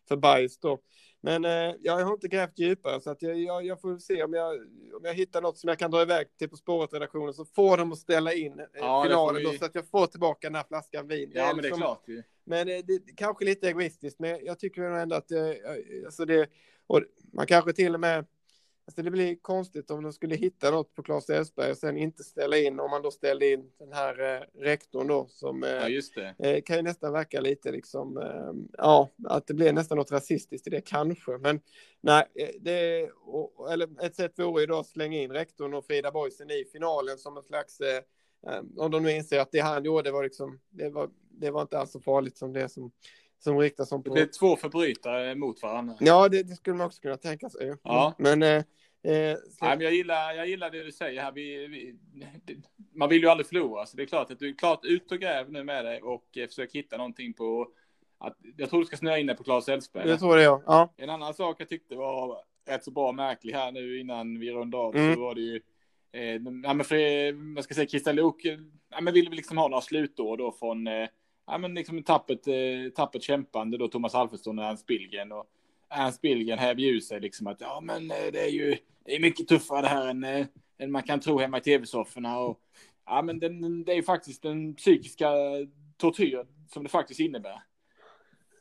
för bajs då. Men eh, jag har inte grävt djupare så att jag, jag, jag, får se om jag, om jag hittar något som jag kan dra iväg till På spåret-redaktionen så får de att ställa in eh, ja, finalen vi... då, så att jag får tillbaka den här flaskan vin. Ja, men det är liksom, klart. Men eh, det, kanske lite egoistiskt, men jag tycker ändå att eh, alltså det, och man kanske till och med Alltså det blir konstigt om de skulle hitta något på Claes Elfsberg och sen inte ställa in om man då ställde in den här eh, rektorn då som eh, ja, just det. Eh, kan ju nästan verka lite liksom ja att det blir nästan något rasistiskt i det kanske men nej det och, eller ett sätt vore ju då att slänga in rektorn och Frida Boisen i finalen som en slags om de nu inser att det han gjorde var liksom det var det var inte alls så farligt som det som som riktas som på... Det är två förbrytare mot varandra. Ja, det, det skulle man också kunna tänka sig. Ja. Men, eh, eh, Nej, men jag, gillar, jag gillar det du säger här. Vi, vi, man vill ju aldrig förlora, så det är klart att du är klart ut och gräv nu med dig och eh, försök hitta någonting på... Att, jag tror du ska snöa in dig på Claes Elfsberg. Det tror det, ja. En annan sak jag tyckte var rätt så bra märklig här nu innan vi rundar av, mm. så var det ju Eh, ja, men för, jag ska säga Kristian Luuk, eh, ja, men vill vi liksom ha några slutår då från eh, ja, men liksom tappet, eh, tappet kämpande då Thomas Alfredsson och Ernst Billgren. Och Ernst Billgren hävde ju sig liksom att ja, men eh, det är ju det är mycket tuffare det här än, eh, än man kan tro hemma i tv-sofforna. Och, ja, men den, det är ju faktiskt den psykiska tortyr som det faktiskt innebär.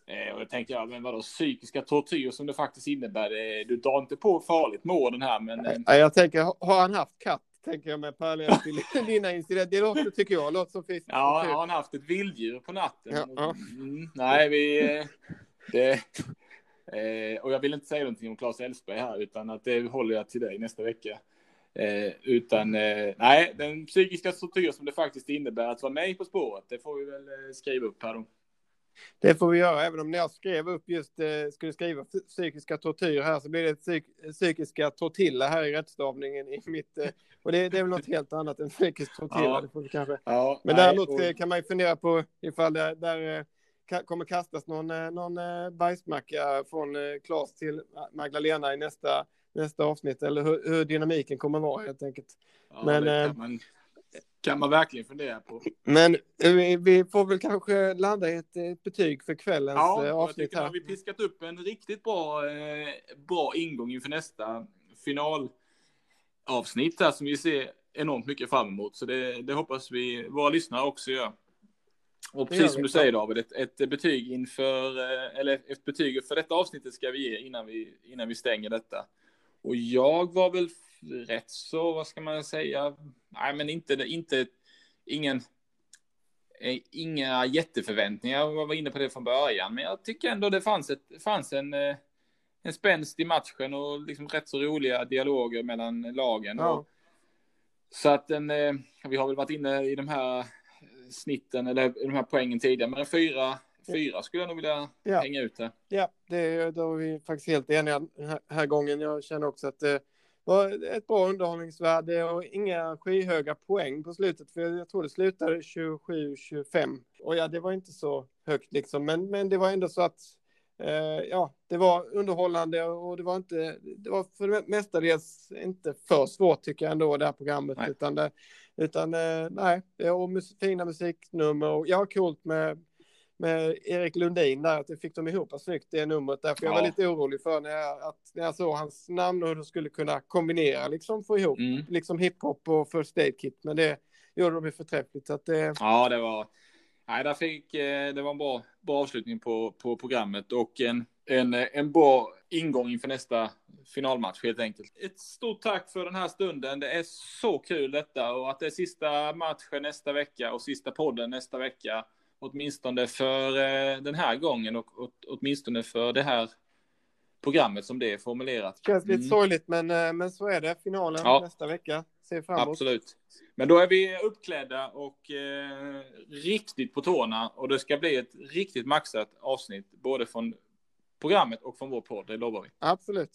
Eh, och då tänkte jag, men vadå psykiska tortyr som det faktiskt innebär? Eh, du drar inte på farligt med orden här, men... Eh... Jag tänker, har han haft katt? tänker jag med parallell till dina incidenter. Det låter, tycker jag, låter som fisk. Ja, har han haft ett vilddjur på natten? Ja, ja. Mm, nej, vi... Det, och jag vill inte säga någonting om Claes Elfsberg här, utan att det håller jag till dig nästa vecka. Eh, utan eh, nej, den psykiska tortyr som det faktiskt innebär att vara med På spåret, det får vi väl eh, skriva upp här då. Det får vi göra, även om när jag skrev upp just, eh, skulle skriva psykiska tortyr här så blir det psyk, psykiska tortilla här i rättstavningen i mitt, eh, och det, det, är väl något helt annat än psykisk tortilla, ja. kanske. Ja, Men däremot och... Eh, kan man ju fundera på ifall det där kommer kastas någon, någon bajsmacka från Klas till Magdalena i nästa, nästa avsnitt, eller hur, hur dynamiken kommer vara helt enkelt. Ja, Men, kan man verkligen fundera på. Men vi, vi får väl kanske landa i ett, ett betyg för kvällens Ja, eh, jag avsnitt nu här. har vi piskat upp en riktigt bra, eh, bra ingång inför nästa finalavsnitt här som vi ser enormt mycket fram emot. Så det, det hoppas vi våra lyssnare också gör. Och precis som vi. du säger David, ett, ett betyg inför, eh, eller ett betyg för detta avsnittet ska vi ge innan vi, innan vi stänger detta. Och jag var väl rätt så, vad ska man säga, nej men inte, inte, ingen, eh, inga jätteförväntningar, jag var inne på det från början, men jag tycker ändå det fanns, ett, fanns en, eh, en spänst i matchen och liksom rätt så roliga dialoger mellan lagen. Ja. Och, så att en, eh, vi har väl varit inne i de här snitten, eller i de här poängen tidigare, men en fyra, fyra skulle jag nog vilja Ja. hänga ut det. Ja, det, då är vi faktiskt helt eniga den här, här gången. Jag känner också att det var ett bra underhållningsvärde och inga skyhöga poäng på slutet. För jag tror det slutade 27-25. Och ja, det var inte så högt liksom. Men, men det var ändå så att eh, ja, det var underhållande och det var inte, det var för det mestadels inte för svårt tycker jag ändå det här programmet. Nej. Utan, det, utan eh, nej, och mus fina musiknummer och ja, coolt med med Erik Lundin där, att det fick de ihop snyggt det numret där. För jag var Ja. lite orolig för när jag, att, när jag såg hans namn och hur de skulle kunna kombinera, liksom få ihop Mm. liksom hiphop och first aid kit. Men det gjorde de ju förträffligt. Så att det, Ja, det var, nej, där fick, eh, det var en bra, bra avslutning på, på programmet och en, en, en bra ingång inför nästa finalmatch helt enkelt. Ett stort tack för den här stunden. Det är så kul detta och att det är sista matchen nästa vecka och sista podden nästa vecka. Åtminstone för eh, den här gången och åt, åtminstone för det här programmet som det är formulerat. känns lite Mm. sorgligt, men, eh, men så är det. Finalen Ja. nästa vecka. Ser fram emot. Absolut. Men då är vi uppklädda och eh, riktigt på tårna och det ska bli ett riktigt maxat avsnitt både från programmet och från vår podd, det lovar vi. Absolut.